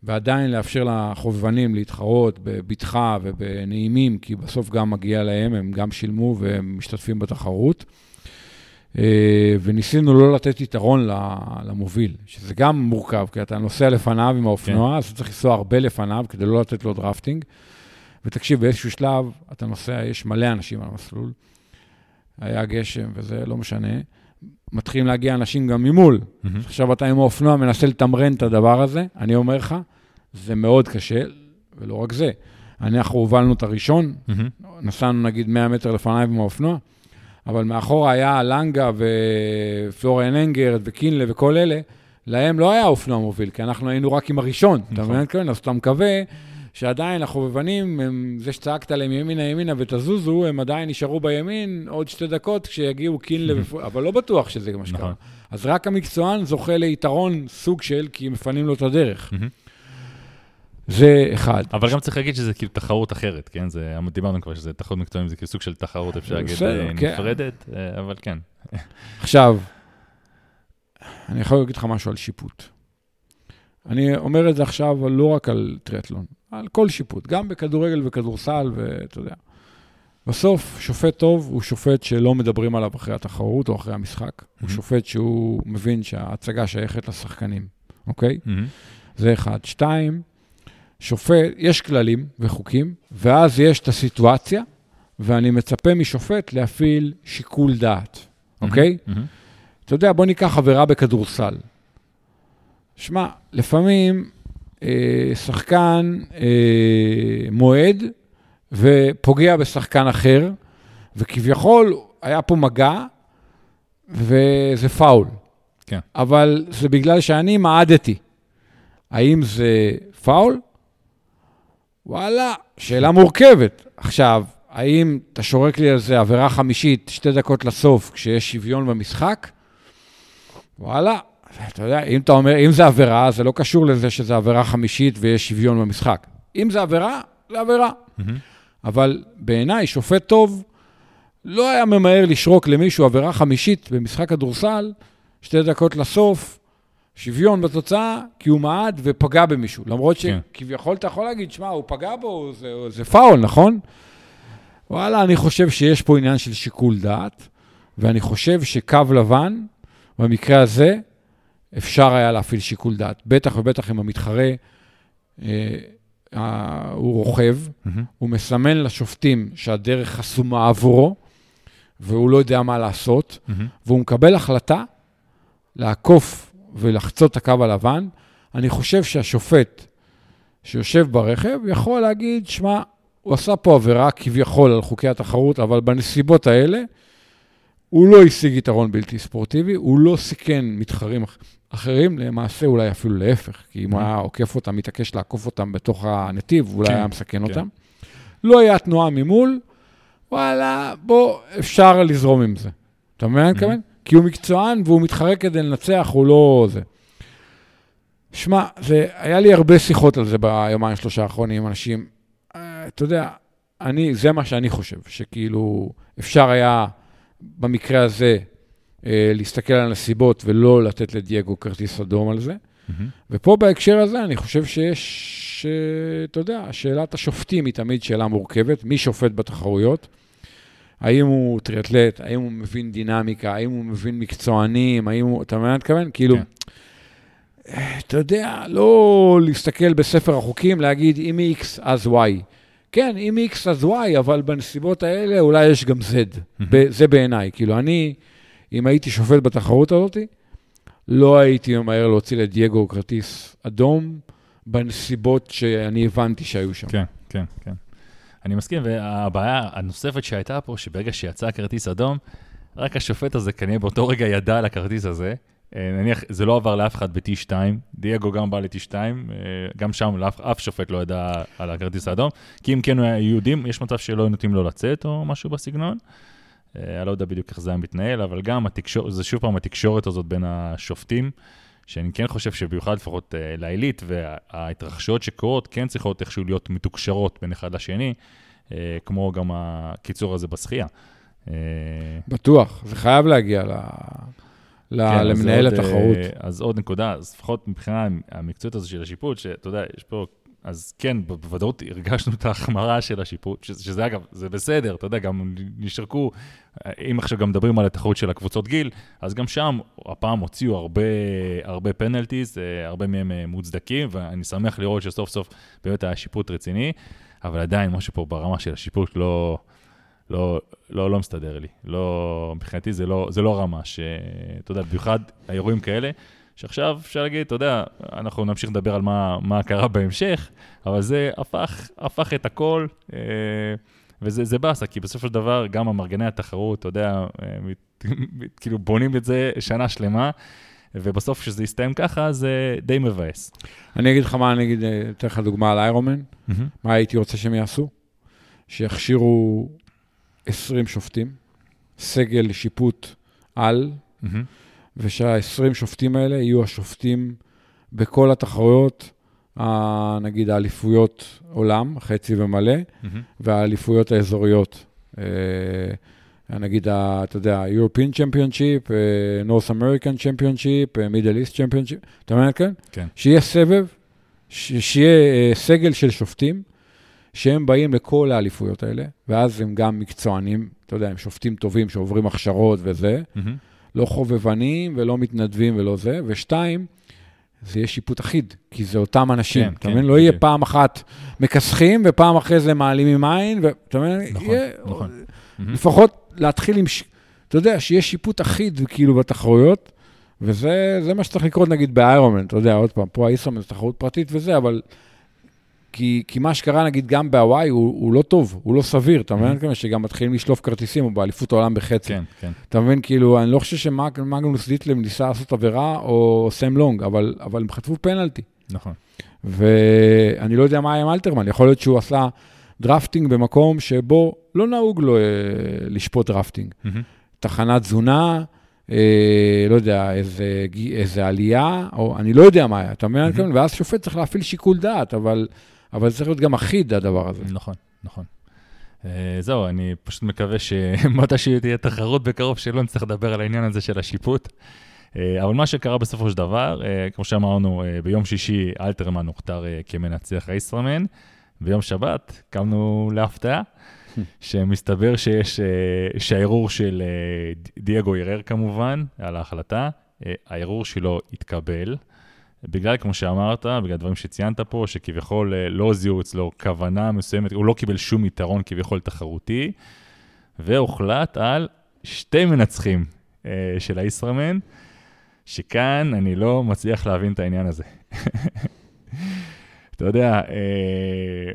ועדיין לאפשר לחובבנים להתחרות בבטחה ובנעימים, כי בסוף גם מגיע להם, הם גם שילמו והם משתתפים בתחרות. אה, וניסינו לא לתת יתרון למוביל, שזה גם מורכב, כי אתה נוסע לפניו עם האופנוע, כן. אז אתה צריך לנסוע הרבה לפניו כדי לא לתת לו דרפטינג. ותקשיב, באיזשהו שלב אתה נוסע, יש מלא אנשים על המסלול, היה גשם וזה, לא משנה. מתחילים להגיע אנשים גם ממול. Mm-hmm. עכשיו אתה עם האופנוע מנסה לתמרן את הדבר הזה, אני אומר לך, זה מאוד קשה, ולא רק זה. אנחנו הובלנו את הראשון, mm-hmm. נסענו נגיד 100 מטר לפניי עם האופנוע, אבל מאחורה היה לנגה ופלוריאן אנגרד וקינלה וכל אלה, להם לא היה אופנוע מוביל, כי אנחנו היינו רק עם הראשון, אתה נכון. מבין? אז אתה מקווה שעדיין החובבנים, הם, זה שצעקת להם ימינה ימינה ותזוזו, הם עדיין נשארו בימין עוד שתי דקות כשיגיעו קינלה, אבל לא בטוח שזה מה שקרה. נכון. אז רק המקצוען זוכה ליתרון סוג של, כי מפנים לו את הדרך. זה אחד. אבל גם צריך להגיד שזה כאילו תחרות אחרת, כן? זה, דיברנו כבר שזה תחרות מקצוענים, זה כאילו סוג של תחרות, אפשר להגיד, אה, כן. נפרדת, אה, אבל כן. עכשיו, אני יכול להגיד לך משהו על שיפוט. אני אומר את זה עכשיו לא רק על טריאטלון, על כל שיפוט, גם בכדורגל וכדורסל, ואתה יודע. בסוף, שופט טוב הוא שופט שלא מדברים עליו אחרי התחרות או אחרי המשחק. Mm-hmm. הוא שופט שהוא מבין שההצגה שייכת לשחקנים, אוקיי? Mm-hmm. זה אחד. שתיים, שופט, יש כללים וחוקים, ואז יש את הסיטואציה, ואני מצפה משופט להפעיל שיקול דעת, אוקיי? Mm-hmm. אתה יודע, בוא ניקח עבירה בכדורסל. שמע, לפעמים שחקן אה, מועד ופוגע בשחקן אחר, וכביכול היה פה מגע, וזה פאול. כן. אבל זה בגלל שאני מעדתי. האם זה פאול? וואלה, שאלה מורכבת. עכשיו, האם אתה שורק לי על זה עבירה חמישית, שתי דקות לסוף, כשיש שוויון במשחק? וואלה, אתה יודע, אם אתה אומר, אם זה עבירה, זה לא קשור לזה שזה עבירה חמישית ויש שוויון במשחק. אם זה עבירה, זה עבירה. Mm-hmm. אבל בעיניי, שופט טוב לא היה ממהר לשרוק למישהו עבירה חמישית במשחק כדורסל, שתי דקות לסוף, שוויון בתוצאה, כי הוא מעד ופגע במישהו. למרות כן. שכביכול אתה יכול להגיד, שמע, הוא פגע בו, זה, זה פאול, נכון? וואלה, אני חושב שיש פה עניין של שיקול דעת, ואני חושב שקו לבן, במקרה הזה, אפשר היה להפעיל שיקול דעת. בטח ובטח אם המתחרה, אה, הוא רוכב, mm-hmm. הוא מסמן לשופטים שהדרך חסומה עבורו, והוא לא יודע מה לעשות, mm-hmm. והוא מקבל החלטה לעקוף ולחצות את הקו הלבן. אני חושב שהשופט שיושב ברכב יכול להגיד, שמע, הוא עשה פה עבירה כביכול על חוקי התחרות, אבל בנסיבות האלה, הוא לא השיג יתרון בלתי ספורטיבי, הוא לא סיכן מתחרים אחרים, למעשה אולי אפילו להפך, כי אם הוא היה עוקף אותם, מתעקש לעקוף אותם בתוך הנתיב, אולי כן, היה מסכן כן. אותם. לא היה תנועה ממול, וואלה, בוא, אפשר לזרום עם זה. אתה מבין מה אני מתכוון? כי הוא מקצוען והוא מתחרה כדי לנצח, הוא לא זה. שמע, היה לי הרבה שיחות על זה ביומיים שלושה האחרונים עם אנשים. אה, אתה יודע, אני, זה מה שאני חושב, שכאילו אפשר היה במקרה הזה להסתכל על הנסיבות ולא לתת לדייגו כרטיס אדום על זה. Mm-hmm. ופה בהקשר הזה אני חושב שיש, אה, אתה יודע, שאלת השופטים היא תמיד שאלה מורכבת, מי שופט בתחרויות? האם הוא טריאטלט, האם הוא מבין דינמיקה, האם הוא מבין מקצוענים, האם הוא, אתה מבין מה אני מתכוון? כאילו, כן. אתה יודע, לא להסתכל בספר החוקים, להגיד אם X אז Y. כן, אם X אז Y, אבל בנסיבות האלה אולי יש גם Z. Mm-hmm. זה בעיניי. כאילו, אני... אם הייתי שופט בתחרות הזאת, לא הייתי ממהר להוציא לדייגו כרטיס אדום בנסיבות שאני הבנתי שהיו שם. כן, כן, כן. אני מסכים, והבעיה הנוספת שהייתה פה, שברגע שיצא כרטיס אדום, רק השופט הזה כנראה באותו רגע ידע על הכרטיס הזה. אה, נניח, זה לא עבר לאף אחד ב-T2, דייגו גם בא ל-T2, אה, גם שם לאף, אף שופט לא ידע על הכרטיס האדום, כי אם כן היו יודעים, יש מצב שלא נותנים לו לצאת או משהו בסגנון. אה, אני לא יודע בדיוק איך זה היה מתנהל, אבל גם התקשורת, זה שוב פעם התקשורת הזאת בין השופטים, שאני כן חושב שבמיוחד לפחות לעילית, וההתרחשויות שקורות כן צריכות איכשהו להיות מתוקשרות בין אחד לשני, כמו גם הקיצור הזה בשחייה. בטוח, זה חייב להגיע ל... כן, למנהל התחרות. אה, אז עוד נקודה, אז לפחות מבחינה המקצועית הזו של השיפוט, שאתה יודע, יש פה, אז כן, בוודאות הרגשנו את ההחמרה של השיפוט, שזה, שזה אגב, זה בסדר, אתה יודע, גם נשרקו, אם עכשיו גם מדברים על התחרות של הקבוצות גיל, אז גם שם, הפעם הוציאו הרבה, הרבה פנלטיז, אה, הרבה מהם אה, מוצדקים, ואני שמח לראות שסוף סוף באמת היה שיפוט רציני, אבל עדיין משהו פה ברמה של השיפוט לא... לא, לא, לא מסתדר לי. לא, מבחינתי זה לא, זה לא רמה, שאתה יודע, במיוחד האירועים כאלה, שעכשיו אפשר להגיד, אתה יודע, אנחנו נמשיך לדבר על מה, מה קרה בהמשך, אבל זה הפך, הפך את הכל, אה, וזה באסה, כי בסופו של דבר גם המארגני התחרות, אתה יודע, אה, כאילו בונים את זה שנה שלמה. ובסוף כשזה יסתיים ככה, זה די מבאס. אני אגיד לך מה, אני אגיד, אה, אתן לך דוגמה על איירומן, mm-hmm. מה הייתי רוצה שהם יעשו? שיכשירו 20 שופטים, סגל שיפוט על, mm-hmm. ושהעשרים שופטים האלה יהיו השופטים בכל התחרויות, נגיד האליפויות עולם, חצי ומלא, mm-hmm. והאליפויות האזוריות. אה, נגיד, אתה יודע, European Championship, אה, North American Championship, אה, Middle East Championship, אתה מבין כן? כן. שיהיה סבב, שיהיה סגל של שופטים, שהם באים לכל האליפויות האלה, ואז הם גם מקצוענים, אתה יודע, הם שופטים טובים שעוברים הכשרות וזה, mm-hmm. לא חובבנים ולא מתנדבים ולא זה, ושתיים, זה יהיה שיפוט אחיד, כי זה אותם אנשים, כן, אתה כן, מבין? כן, לא יהיה פעם אחת מכסחים ופעם אחרי זה מעלימים עין, ואתה מבין? נכון, יהיה, נכון. לפחות להתחיל עם, אתה יודע, שיהיה שיפוט אחיד כאילו בתחרויות, וזה מה שצריך לקרות נגיד באיירונמן, אתה יודע, עוד פעם, פה הישראמן זה תחרות פרטית וזה, אבל כי, כי מה שקרה, נגיד, גם בהוואי, הוא, הוא לא טוב, הוא לא סביר, אתה מבין? אם-המ. שגם מתחילים לשלוף כרטיסים, או באליפות העולם בחצי. כן, כן. אתה מבין? כאילו, אני לא חושב שמאגנוס דיטלב ניסה לעשות עבירה, או סם לונג, אבל, אבל הם חטפו פנלטי. נכון. ואני לא יודע מה היה עם אלתרמן, יכול להיות שהוא עשה drafting במקום שבו לא נהוג לו אה, לשפוט drafting. אם-המ. תחנת תזונה, אה, לא יודע, איזה, איזה עלייה, או אני לא יודע מה היה, אתה מבין? אם-המ. ואז שופט צריך להפעיל שיקול דעת, אבל... אבל זה צריך להיות גם אחיד, הדבר הזה. נכון, נכון. אה, זהו, אני פשוט מקווה שמתי תהיה תחרות בקרוב, שלא נצטרך לדבר על העניין הזה של השיפוט. אה, אבל מה שקרה בסופו של דבר, אה, כמו שאמרנו, ביום שישי אלתרמן הוכתר כמנצח הישראמן, ביום שבת קמנו להפתעה, שמסתבר שיש, שהערעור של דייגו ערער כמובן על ההחלטה, הערעור שלו התקבל. בגלל, כמו שאמרת, בגלל דברים שציינת פה, שכביכול אה, לא זיהו אצלו כוונה מסוימת, הוא לא קיבל שום יתרון כביכול תחרותי, והוחלט על שתי מנצחים אה, של הישראמן, שכאן אני לא מצליח להבין את העניין הזה. אתה יודע, אה,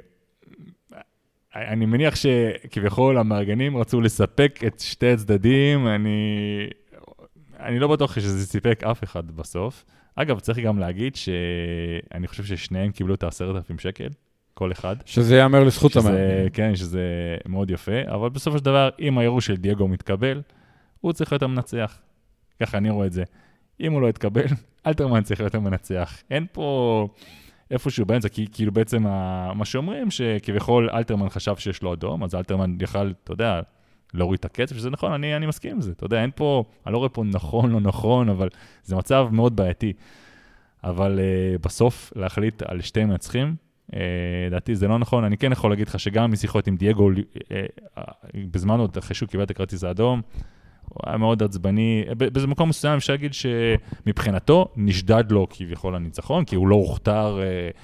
אני מניח שכביכול המארגנים רצו לספק את שתי הצדדים, אני, אני לא בטוח שזה סיפק אף אחד בסוף. אגב, צריך גם להגיד שאני חושב ששניהם קיבלו את ה-10,000 שקל, כל אחד. שזה ייאמר לזכות המאמן. כן, שזה מאוד יפה, אבל בסופו של דבר, אם הערעור של דייגו מתקבל, הוא צריך להיות המנצח. ככה אני רואה את זה. אם הוא לא יתקבל, אלתרמן צריך להיות המנצח. אין פה איפשהו באמצע, כי כאילו בעצם מה שאומרים, שכביכול אלתרמן חשב שיש לו אדום, אז אלתרמן יכל, אתה יודע, להוריד את הקצב, שזה נכון, אני, אני מסכים עם זה. אתה יודע, אין פה, אני לא רואה פה נכון, לא נכון, אבל זה מצב מאוד בעייתי. אבל uh, בסוף להחליט על שתי מנצחים, uh, לדעתי זה לא נכון. אני כן יכול להגיד לך שגם משיחות עם דייגו, uh, בזמן עוד אחרי שהוא קיבל את הכרטיס האדום, הוא היה מאוד עצבני. באיזה מקום מסוים אפשר להגיד שמבחינתו נשדד לו כביכול הניצחון, כי הוא לא הוכתר, uh,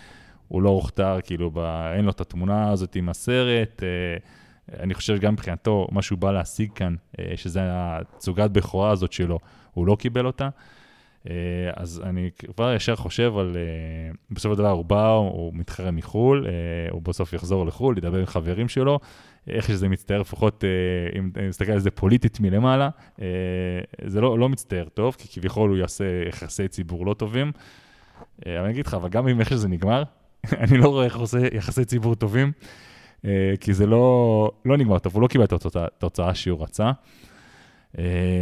הוא לא הוכתר, כאילו, ב... אין לו את התמונה הזאת עם הסרט. Uh, אני חושב שגם מבחינתו, מה שהוא בא להשיג כאן, שזה התצוגת בכורה הזאת שלו, הוא לא קיבל אותה. אז אני כבר ישר חושב על, בסופו של דבר הוא בא, הוא מתחרה מחו"ל, הוא בסוף יחזור לחו"ל, ידבר עם חברים שלו, איך שזה מצטער, לפחות אם אני מסתכל על זה פוליטית מלמעלה, זה לא, לא מצטער טוב, כי כביכול הוא יעשה יחסי ציבור לא טובים. אבל אני אגיד לך, אבל גם אם איך שזה נגמר, אני לא רואה איך הוא עושה יחסי ציבור טובים, כי זה לא, לא נגמר טוב, הוא לא קיבל את התוצאה שהוא רצה.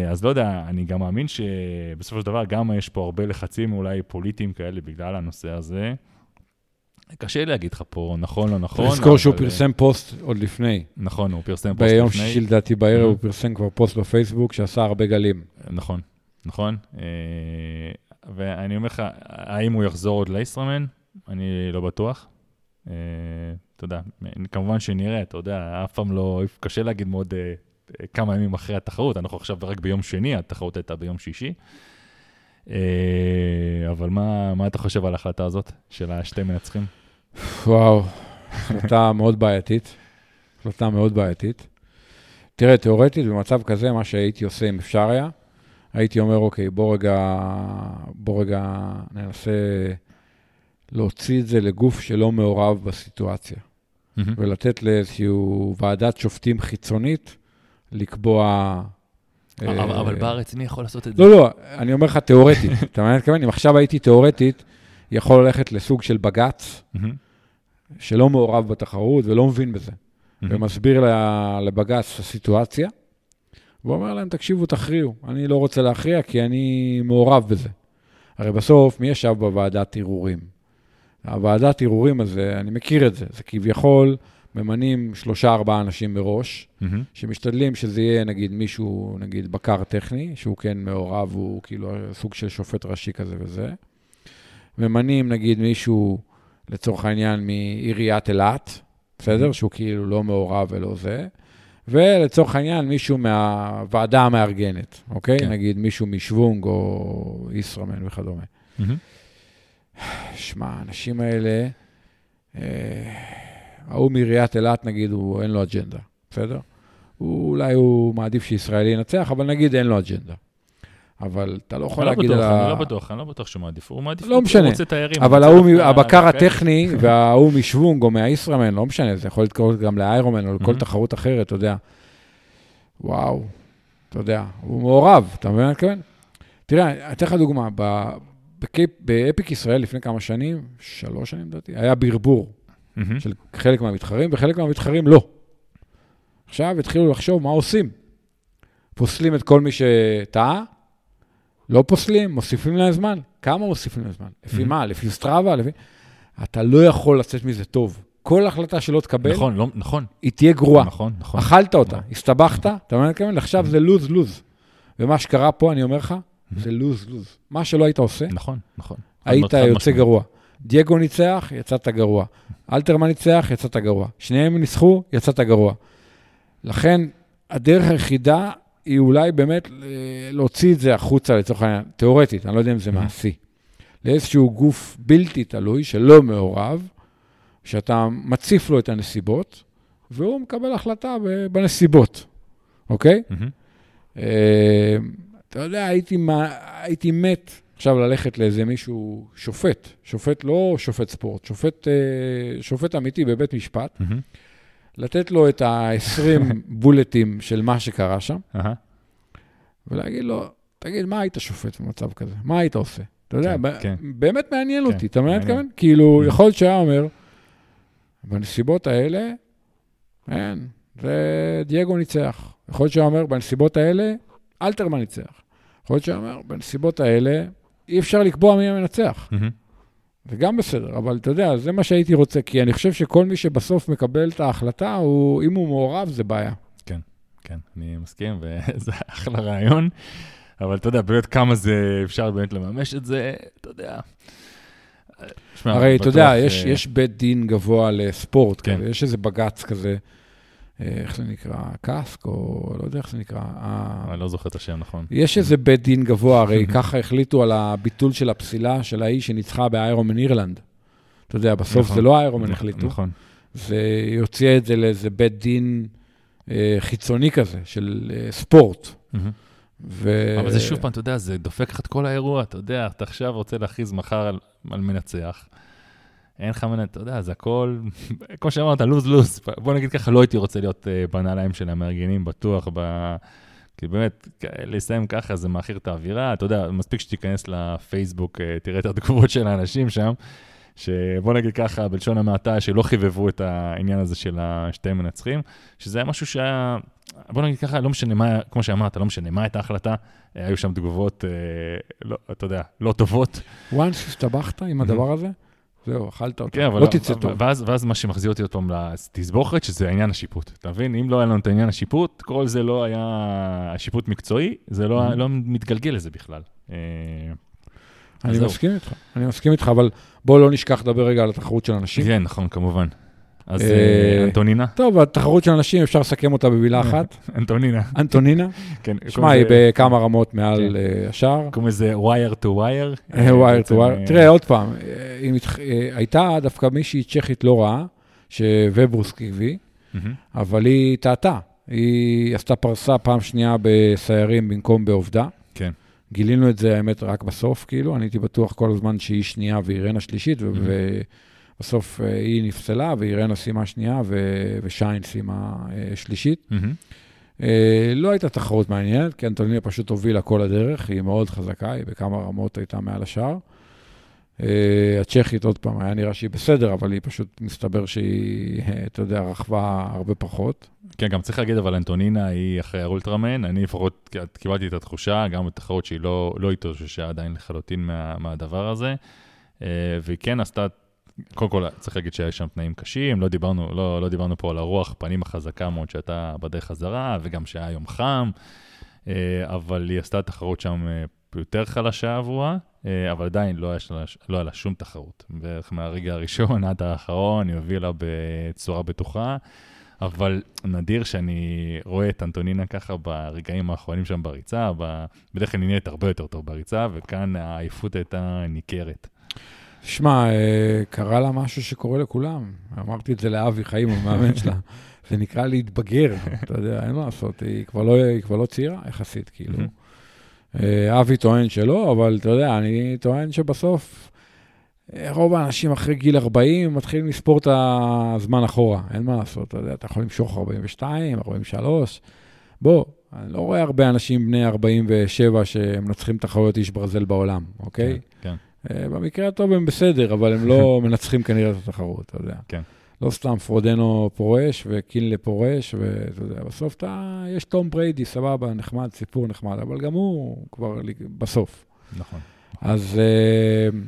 אז לא יודע, אני גם מאמין שבסופו של דבר גם יש פה הרבה לחצים אולי פוליטיים כאלה בגלל הנושא הזה. קשה לי להגיד לך פה נכון לא נכון. תזכור שהוא פרסם פוסט עוד לפני. נכון, הוא פרסם פוסט לפני. ביום שישי לדעתי בערב הוא פרסם כבר פוסט בפייסבוק שעשה הרבה גלים. נכון, נכון. ואני אומר לך, האם הוא יחזור עוד לישראמן? אני לא בטוח. אתה יודע, כמובן שנראה, אתה יודע, אף פעם לא, קשה להגיד מאוד כמה ימים אחרי התחרות, אנחנו עכשיו רק ביום שני, התחרות הייתה ביום שישי. אבל מה, מה אתה חושב על ההחלטה הזאת של השתי מנצחים? וואו, החלטה מאוד בעייתית. החלטה מאוד בעייתית. תראה, תיאורטית, במצב כזה, מה שהייתי עושה, אם אפשר היה, הייתי אומר, אוקיי, בוא רגע, בוא רגע ננסה להוציא את זה לגוף שלא מעורב בסיטואציה, mm-hmm. ולתת לאיזושהי ועדת שופטים חיצונית לקבוע... אבל, אה, אבל בארץ מי יכול לעשות את זה? לא, לא, אני אומר לך תיאורטית. אתה מבין? מתכוון? אם עכשיו הייתי תיאורטית, יכול ללכת לסוג של בג"ץ, mm-hmm. שלא מעורב בתחרות ולא מבין בזה, mm-hmm. ומסביר לבג"ץ את הסיטואציה, ואומר להם, תקשיבו, תכריעו. אני לא רוצה להכריע כי אני מעורב בזה. הרי בסוף, מי ישב בוועדת ערעורים? הוועדת ערעורים הזה, אני מכיר את זה, זה כביכול ממנים שלושה, ארבעה אנשים מראש, mm-hmm. שמשתדלים שזה יהיה, נגיד, מישהו, נגיד, בקר טכני, שהוא כן מעורב, הוא כאילו סוג של שופט ראשי כזה וזה. ממנים, נגיד, מישהו, לצורך העניין, מעיריית אילת, בסדר? Mm-hmm. שהוא כאילו לא מעורב ולא זה. ולצורך העניין, מישהו מהוועדה המארגנת, אוקיי? כן. נגיד מישהו משוונג או ישראמן וכדומה. שמע, האנשים האלה, אה, ההוא מעיריית אילת, נגיד, הוא, אין לו אג'נדה, בסדר? הוא, אולי הוא מעדיף שישראלי ינצח, אבל נגיד אין לו אג'נדה. אבל אתה לא יכול לא להגיד על ה... אני לא בטוח, אני לא בטוח שהוא מעדיף. הוא מעדיף, לא משנה. הוא רוצה תיירים. אבל ההוא, הבקר הטכני וההוא משוונג או מהישראמן, לא משנה, זה יכול לקרות גם לאיירומן או לכל תחרות אחרת, אתה יודע. וואו, אתה יודע, הוא מעורב, אתה מבין מה אני מתכוון? תראה, אני אתן לך דוגמה, באפיק ישראל לפני כמה שנים, שלוש שנים לדעתי, היה ברבור של חלק מהמתחרים, וחלק מהמתחרים לא. עכשיו התחילו לחשוב מה עושים. פוסלים את כל מי שטעה, לא פוסלים, מוסיפים להם זמן. כמה מוסיפים להם זמן? לפי מה? לפי סטראבה? לפי... אתה לא יכול לצאת מזה טוב. כל החלטה שלא תקבל, נכון, לא, נכון. היא תהיה גרועה. נכון, נכון. אכלת אותה, נכון. הסתבכת, אתה מבין מה אני עכשיו זה לוז-לוז. ומה שקרה פה, אני אומר לך, זה לוז-לוז. מה שלא היית עושה, נכון, נכון. היית יוצא גרוע. דייגו ניצח, יצאת גרוע. אלתרמן ניצח, יצאת גרוע. שניהם ניצחו, יצאת גרוע. לכן, הדרך היחידה היא אולי באמת להוציא את זה החוצה, לצורך העניין, תיאורטית, אני לא יודע אם זה מעשי, לאיזשהו גוף בלתי תלוי, שלא מעורב, שאתה מציף לו את הנסיבות, והוא מקבל החלטה בנסיבות, אוקיי? Mm-hmm. אתה יודע, הייתי, הייתי מת עכשיו ללכת לאיזה מישהו, שופט, שופט לא שופט ספורט, שופט, אה, שופט אמיתי בבית משפט, mm-hmm. לתת לו את ה-20 בולטים של מה שקרה שם, uh-huh. ולהגיד לו, תגיד, מה היית שופט במצב כזה? מה היית עושה? אתה יודע, כן, כן. באמת מעניין כן, אותי, אתה מבין? מתכוון? כאילו, mm-hmm. יכול להיות שהיה אומר, בנסיבות האלה, אין, זה דייגו ניצח. יכול להיות שהוא אומר, בנסיבות האלה, אלתרמן ניצח. יכול להיות שהוא אומר, בנסיבות האלה, אי אפשר לקבוע מי המנצח. זה גם בסדר, אבל אתה יודע, זה מה שהייתי רוצה, כי אני חושב שכל מי שבסוף מקבל את ההחלטה, הוא, אם הוא מעורב, זה בעיה. כן, כן, אני מסכים, וזה אחלה רעיון. אבל אתה יודע, באמת כמה זה, אפשר באמת לממש את זה, אתה יודע. שמה, הרי אתה יודע, יש, uh... יש בית דין גבוה לספורט, כן. כזה, יש איזה בג"ץ כזה, אה, איך זה נקרא, קאסק, או לא יודע איך זה נקרא. אני לא זוכר את השם, נכון. יש איזה בית דין גבוה, הרי ככה החליטו על הביטול של הפסילה של האי שניצחה באיירומן אירלנד. אתה יודע, בסוף נכון, זה לא איירומן החליטו. נכון. זה יוציא את זה לאיזה בית דין אה, חיצוני כזה, של אה, ספורט. ו... אבל זה שוב פעם, אתה יודע, זה דופק לך את כל האירוע, אתה יודע, אתה עכשיו רוצה להכריז מחר על, על מנצח. אין לך מנצח, אתה יודע, זה הכל, כמו שאמרת, לוז-לוז. בוא נגיד ככה, לא הייתי רוצה להיות uh, בנעליים של המארגנים, בטוח, ב... כי באמת, לסיים ככה זה מאכיר את האווירה. אתה יודע, מספיק שתיכנס לפייסבוק, uh, תראה את התגובות של האנשים שם, שבוא נגיד ככה, בלשון המעטה, שלא חיבבו את העניין הזה של השתי מנצחים, שזה היה משהו שהיה... בוא נגיד ככה, לא משנה מה, כמו שאמרת, לא משנה מה הייתה ההחלטה, אה, היו שם תגובות, אה, לא, אתה יודע, לא טובות. once הסתבכת עם הדבר הזה, זהו, אכלת אותו, כן, לא תצא טוב. ואז, ואז מה שמחזיר אותי עוד פעם לתסבוכת, שזה העניין השיפוט. אתה מבין? אם לא היה לנו את העניין השיפוט, כל זה לא היה השיפוט מקצועי, זה לא, לא מתגלגל לזה בכלל. אה, אני מסכים איתך, אני מסכים איתך, אבל בוא לא נשכח לדבר רגע על התחרות של אנשים. כן, נכון, כמובן. אז אה, אה, אנטונינה? טוב, התחרות של אנשים, אפשר לסכם אותה במילה אחת. אנטונינה. אנטונינה? כן. שמע, היא בכמה רמות מעל כן. אה, השאר. קוראים לזה wire to wire. wire to wire. תראה, עוד פעם, הייתה דווקא מישהי צ'כית לא רעה, שווברוס הביא, אבל היא טעתה. היא עשתה פרסה פעם שנייה בסיירים במקום בעובדה. כן. גילינו את זה, האמת, רק בסוף, כאילו, אני הייתי בטוח כל הזמן שהיא שנייה ואירנה שלישית, בסוף אה, היא נפסלה, ואירנה סיימה שנייה, ו- ושיין סיימה אה, שלישית. Mm-hmm. לא הייתה תחרות מעניינת, כי אנטוניה פשוט הובילה כל הדרך, היא מאוד חזקה, היא בכמה רמות הייתה מעל השאר. הצ'כית, עוד פעם, היה נראה שהיא בסדר, אבל היא פשוט, מסתבר שהיא, אתה יודע, רכבה הרבה פחות. כן, גם צריך להגיד, אבל אנטונינה היא אחרי האולטרמן, אני לפחות קיבלתי את התחושה, גם בתחרות שהיא לא, לא התאוששה עדיין לחלוטין מה, מהדבר הזה, והיא כן עשתה קודם כל, צריך להגיד שהיו שם תנאים קשים, לא דיברנו, לא, לא דיברנו פה על הרוח פנים החזקה מאוד שהייתה בדרך חזרה, וגם שהיה יום חם, אה, אבל היא עשתה תחרות שם אה, יותר חלשה עבורה, אה, אבל עדיין לא היה, לא היה לה שום תחרות. בערך מהרגע הראשון עד האחרון, היא הובילה בצורה בטוחה. אבל נדיר שאני רואה את אנטונינה ככה ברגעים האחרונים שם בריצה, בדרך כלל היא נהיית הרבה יותר טוב בריצה, וכאן העייפות הייתה ניכרת. שמע, אה, קרה לה משהו שקורה לכולם. אמרתי את זה לאבי חיים, המאמן שלה. זה נקרא להתבגר, אתה יודע, אין מה לעשות, היא כבר לא, היא כבר לא צעירה יחסית, כאילו. אה, אבי טוען שלא, אבל אתה יודע, אני טוען שבסוף, אה, רוב האנשים אחרי גיל 40 מתחילים לספור את הזמן אחורה, אין מה לעשות, אתה יודע, אתה יכול למשוך 42, 43, בוא, אני לא רואה הרבה אנשים בני 47 שמנצחים תחרויות איש ברזל בעולם, אוקיי? כן, כן. אה, במקרה הטוב הם בסדר, אבל הם לא מנצחים כנראה את התחרות, אתה יודע. כן. לא סתם פרודנו פורש וקינלה פורש, ואתה יודע, בסוף אתה, יש תום בריידי, סבבה, נחמד, סיפור נחמד, אבל גם הוא כבר בסוף. נכון. אז אה,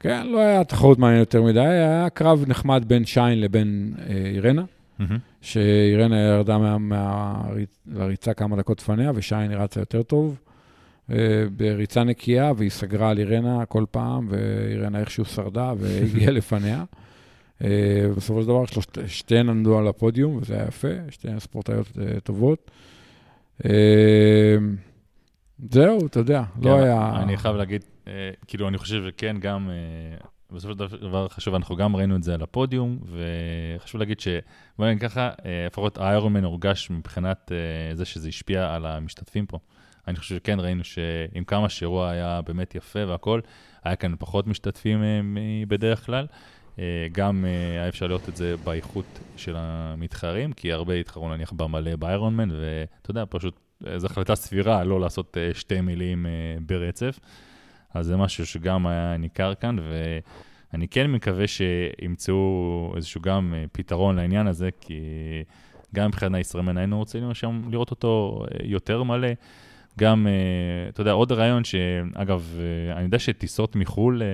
כן, לא היה תחרות מעניינת יותר מדי, היה קרב נחמד בין שיין לבין אה, אירנה. שאירנה ירדה מה, מה, לריצה כמה דקות לפניה, ושיין רצה יותר טוב. אה, בריצה נקייה, והיא סגרה על אירנה כל פעם, ואירנה איכשהו שרדה והגיעה לפניה. אה, בסופו של דבר שתיהן עמדו על הפודיום, וזה היה יפה, שתיהן ספורטאיות אה, טובות. זהו, אתה יודע, לא כן, היה... אני חייב להגיד, כאילו, אני חושב שכן, גם, בסופו של דבר חשוב, אנחנו גם ראינו את זה על הפודיום, וחשוב להגיד ש... בוא נגיד ככה, לפחות האיירומן הורגש מבחינת זה שזה השפיע על המשתתפים פה. אני חושב שכן ראינו שעם כמה שאירוע היה באמת יפה והכול, היה כאן פחות משתתפים אה, מבדרך כלל. אה, גם אה, היה אפשר לראות את זה באיכות של המתחרים, כי הרבה התחרו נניח במלא באיירון מן, ואתה יודע, פשוט זו החלטה סבירה לא לעשות שתי מילים ברצף. אז זה משהו שגם היה ניכר כאן, ואני כן מקווה שימצאו איזשהו גם פתרון לעניין הזה, כי גם מבחינת הישראלים היינו רוצים לראות אותו יותר מלא. גם, אה, אתה יודע, עוד רעיון שאגב, אה, אני יודע שטיסות מחו"ל, אה,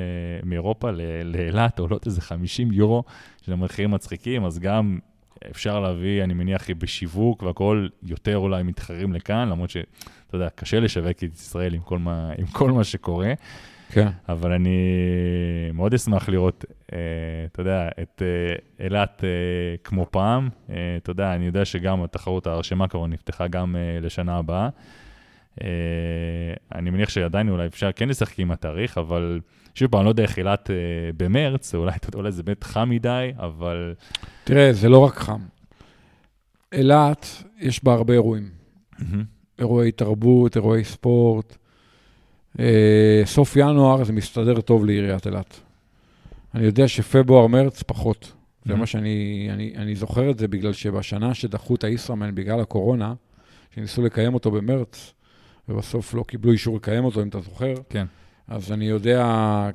מאירופה לאילת עולות איזה 50 יורו, שזה מחירים מצחיקים, אז גם אפשר להביא, אני מניח, בשיווק והכול, יותר אולי מתחרים לכאן, למרות שאתה יודע, קשה לשווק את ישראל עם כל מה, עם כל מה שקורה. כן. אבל אני מאוד אשמח לראות, אה, אתה יודע, את אה, אילת אה, כמו פעם. אתה יודע, אני יודע שגם התחרות, ההרשמה כבר נפתחה גם לשנה הבאה. Uh, אני מניח שעדיין אולי אפשר כן לשחק עם התאריך, אבל שוב פעם, אני לא יודע איך אילת uh, במרץ, אולי, אולי זה באמת חם מדי, אבל... תראה, זה לא רק חם. אילת, יש בה הרבה אירועים. אירועי תרבות, אירועי ספורט. אה, סוף ינואר זה מסתדר טוב לעיריית אילת. אני יודע שפברואר, מרץ, פחות. זה מה שאני אני, אני זוכר את זה בגלל שבשנה שדחו את הישראמן בגלל הקורונה, שניסו לקיים אותו במרץ, ובסוף לא קיבלו אישור לקיים אותו, אם אתה זוכר. כן. אז אני יודע,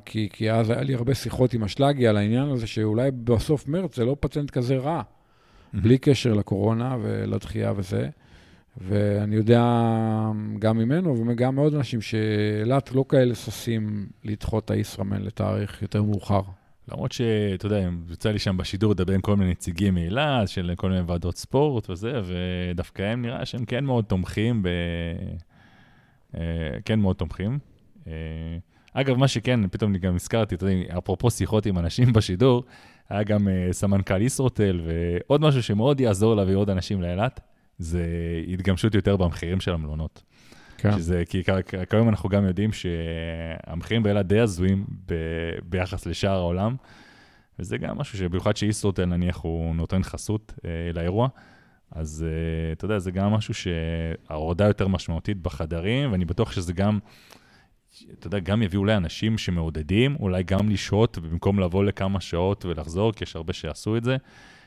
כי, כי אז היה לי הרבה שיחות עם אשלגי על העניין הזה, שאולי בסוף מרץ זה לא פטנט כזה רע, mm-hmm. בלי קשר לקורונה ולדחייה וזה. ואני יודע גם ממנו וגם מעוד אנשים שאילת לא כאלה ששים לדחות את הישראמן לתאריך יותר מאוחר. למרות שאתה יודע, יוצא לי שם בשידור לדבר עם כל מיני נציגים מאילת, של כל מיני ועדות ספורט וזה, ודווקא הם נראה שהם כן מאוד תומכים ב... אה, כן מאוד תומכים. אה, אגב, מה שכן, פתאום אני גם הזכרתי, אתה יודע, אפרופו שיחות עם אנשים בשידור, היה גם uh, סמנכ"ל ישרוטל, ועוד משהו שמאוד יעזור להביא עוד אנשים לאילת, זה התגמשות יותר במחירים של המלונות. כן. שזה, כי כיום אנחנו גם יודעים שהמחירים באילת די הזויים ב- ביחס לשאר העולם, וזה גם משהו שבמיוחד שישרוטל נניח הוא נותן חסות אה, לאירוע, אז אה, אתה יודע, זה גם משהו שההורדה יותר משמעותית בחדרים, ואני בטוח שזה גם, אתה יודע, גם יביאו אולי אנשים שמעודדים, אולי גם לשהות, במקום לבוא לכמה שעות ולחזור, כי יש הרבה שעשו את זה.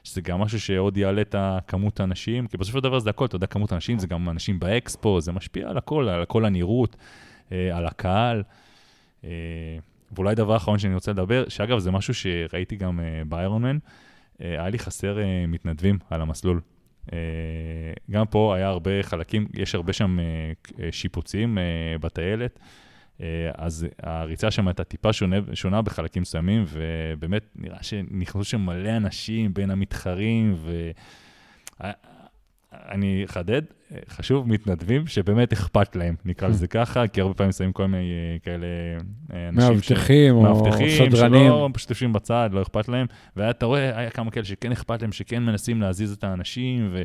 שזה גם משהו שעוד יעלה את הכמות האנשים, כי בסופו של דבר זה הכל, אתה יודע, כמות האנשים, זה גם אנשים באקספו, זה משפיע על הכל, על כל הנראות, אה, על הקהל. אה, ואולי דבר אחרון שאני רוצה לדבר, שאגב, זה משהו שראיתי גם באיירון מן, היה לי חסר מתנדבים על המסלול. גם פה היה הרבה חלקים, יש הרבה שם שיפוצים בטיילת. אה, אז הריצה שם הייתה טיפה שונה, שונה בחלקים מסוימים, ובאמת נראה שנכנסו שם מלא אנשים בין המתחרים, ואני אחדד, חשוב מתנדבים שבאמת אכפת להם, נקרא לזה ככה, כי הרבה פעמים שמים כל מיני אה, כאלה אה, אנשים... מאבטחים או מאבטחים, סדרנים. שלא פשוט יושבים בצד, לא אכפת להם, ואתה רואה, היה כמה כאלה שכן אכפת להם, שכן מנסים להזיז את האנשים, ו...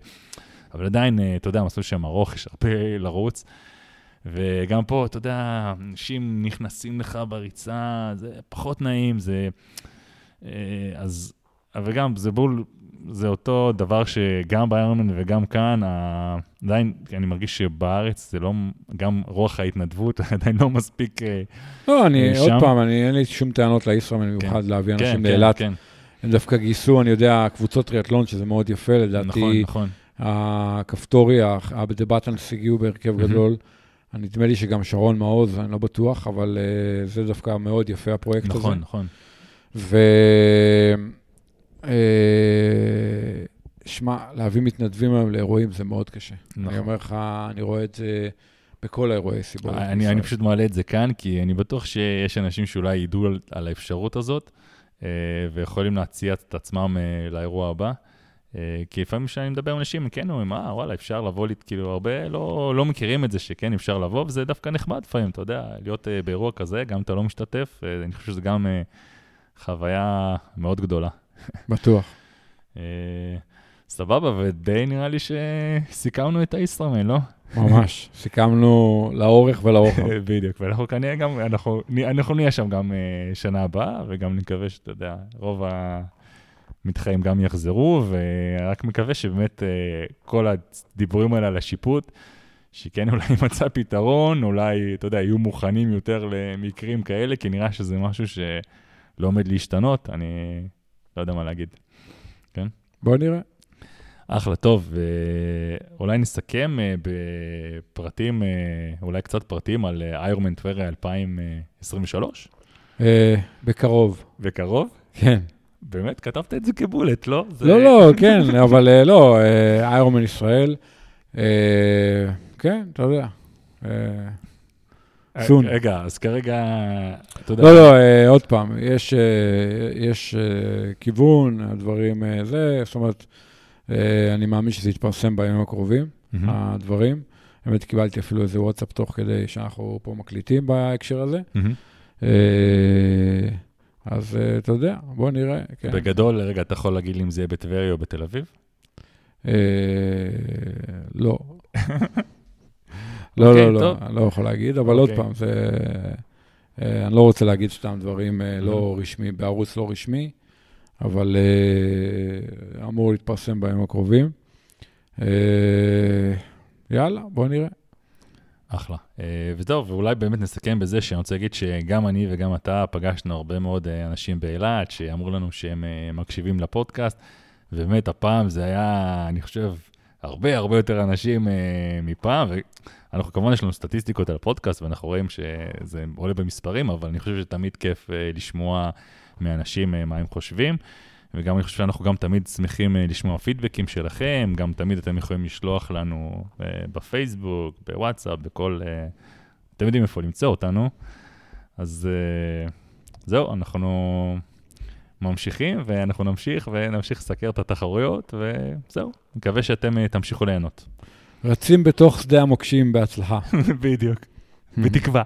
אבל עדיין, אתה יודע, המסלול שם ארוך, יש הרבה לרוץ. וגם פה, אתה יודע, אנשים נכנסים לך בריצה, זה פחות נעים, זה... אה, אז... אבל גם, זה בול, זה אותו דבר שגם באיירמן וגם כאן, עדיין, אני מרגיש שבארץ זה לא, גם רוח ההתנדבות עדיין לא מספיק אה, לא, אני, שם. עוד פעם, אני, אין לי שום טענות לישראמן, במיוחד כן, להביא אנשים כן, לאילת. כן, כן. הם דווקא גייסו, אני יודע, קבוצות טריאטלון, שזה מאוד יפה, לדעתי. נכון, נכון. הכפתורי, הדבטנס הגיעו בהרכב גדול. נדמה לי שגם שרון מעוז, אני לא בטוח, אבל uh, זה דווקא מאוד יפה, הפרויקט נכון, הזה. נכון, נכון. Uh, שמע, להביא מתנדבים היום לאירועים זה מאוד קשה. נכון. אני אומר לך, אני רואה את זה בכל האירועי סיבות. אני, אני פשוט מעלה את זה כאן, כי אני בטוח שיש אנשים שאולי ידעו על, על האפשרות הזאת, uh, ויכולים להציע את עצמם uh, לאירוע הבא. אה, כי לפעמים כשאני מדבר עם אנשים, כן אומרים, אה, וואלה, אפשר לבוא, כאילו, הרבה לא, לא מכירים את זה שכן אפשר לבוא, וזה דווקא נחמד לפעמים, אתה יודע, להיות uh, באירוע כזה, גם אם אתה לא משתתף, uh, אני חושב שזה גם uh, חוויה מאוד גדולה. בטוח. uh, סבבה, ודי נראה לי שסיכמנו את הישראמן, לא? ממש, סיכמנו לאורך ולרוחב. בדיוק, ואנחנו כנראה גם, אנחנו, אנחנו נהיה שם גם uh, שנה הבאה, וגם נקווה שאתה יודע, רוב ה... מתחרים גם יחזרו, ורק מקווה שבאמת אה, כל הדיבורים האלה על השיפוט, שכן אולי ימצא פתרון, אולי, אתה יודע, יהיו מוכנים יותר למקרים כאלה, כי נראה שזה משהו שלא עומד להשתנות, אני לא יודע מה להגיד. כן? בוא נראה. אחלה, טוב, אולי נסכם אה, בפרטים, אה, אולי קצת פרטים על איירמן טבריה 2023? בקרוב. בקרוב? כן. באמת? כתבת את זה כבולט, לא? זה... לא, לא, כן, אבל אה, לא, אה, איירומן ישראל, אה, כן, אתה יודע. סון. רגע, אז כרגע, אתה יודע... לא, לא, עוד פעם, יש, יש כיוון, הדברים, זה, זאת אומרת, אני מאמין שזה יתפרסם בימים הקרובים, הדברים. באמת קיבלתי אפילו איזה וואטסאפ תוך כדי שאנחנו פה מקליטים בהקשר הזה. אז uh, אתה יודע, בוא נראה. כן. בגדול, רגע, אתה יכול להגיד לי אם זה יהיה בטבריה או בתל אביב? לא. לא, לא, לא, אני לא יכול להגיד, אבל עוד אוקיי. פעם, זה... Uh, אני לא רוצה להגיד סתם דברים uh, לא רשמי, בערוץ לא רשמי, אבל אמור להתפרסם בימים הקרובים. יאללה, בוא נראה. אחלה. וזהו, ואולי באמת נסכם בזה שאני רוצה להגיד שגם אני וגם אתה פגשנו הרבה מאוד אנשים באילת שאמרו לנו שהם מקשיבים לפודקאסט, ובאמת הפעם זה היה, אני חושב, הרבה הרבה יותר אנשים מפעם, אנחנו כמובן יש לנו סטטיסטיקות על הפודקאסט, ואנחנו רואים שזה עולה במספרים, אבל אני חושב שתמיד כיף לשמוע מאנשים מה הם חושבים. וגם אני חושב שאנחנו גם תמיד שמחים לשמוע פידבקים שלכם, גם תמיד אתם יכולים לשלוח לנו בפייסבוק, בוואטסאפ, בכל... אתם יודעים איפה למצוא אותנו. אז זהו, אנחנו ממשיכים, ואנחנו נמשיך ונמשיך לסקר את התחרויות, וזהו, מקווה שאתם תמשיכו ליהנות. רצים בתוך שדה המוקשים בהצלחה. בדיוק, בתקווה.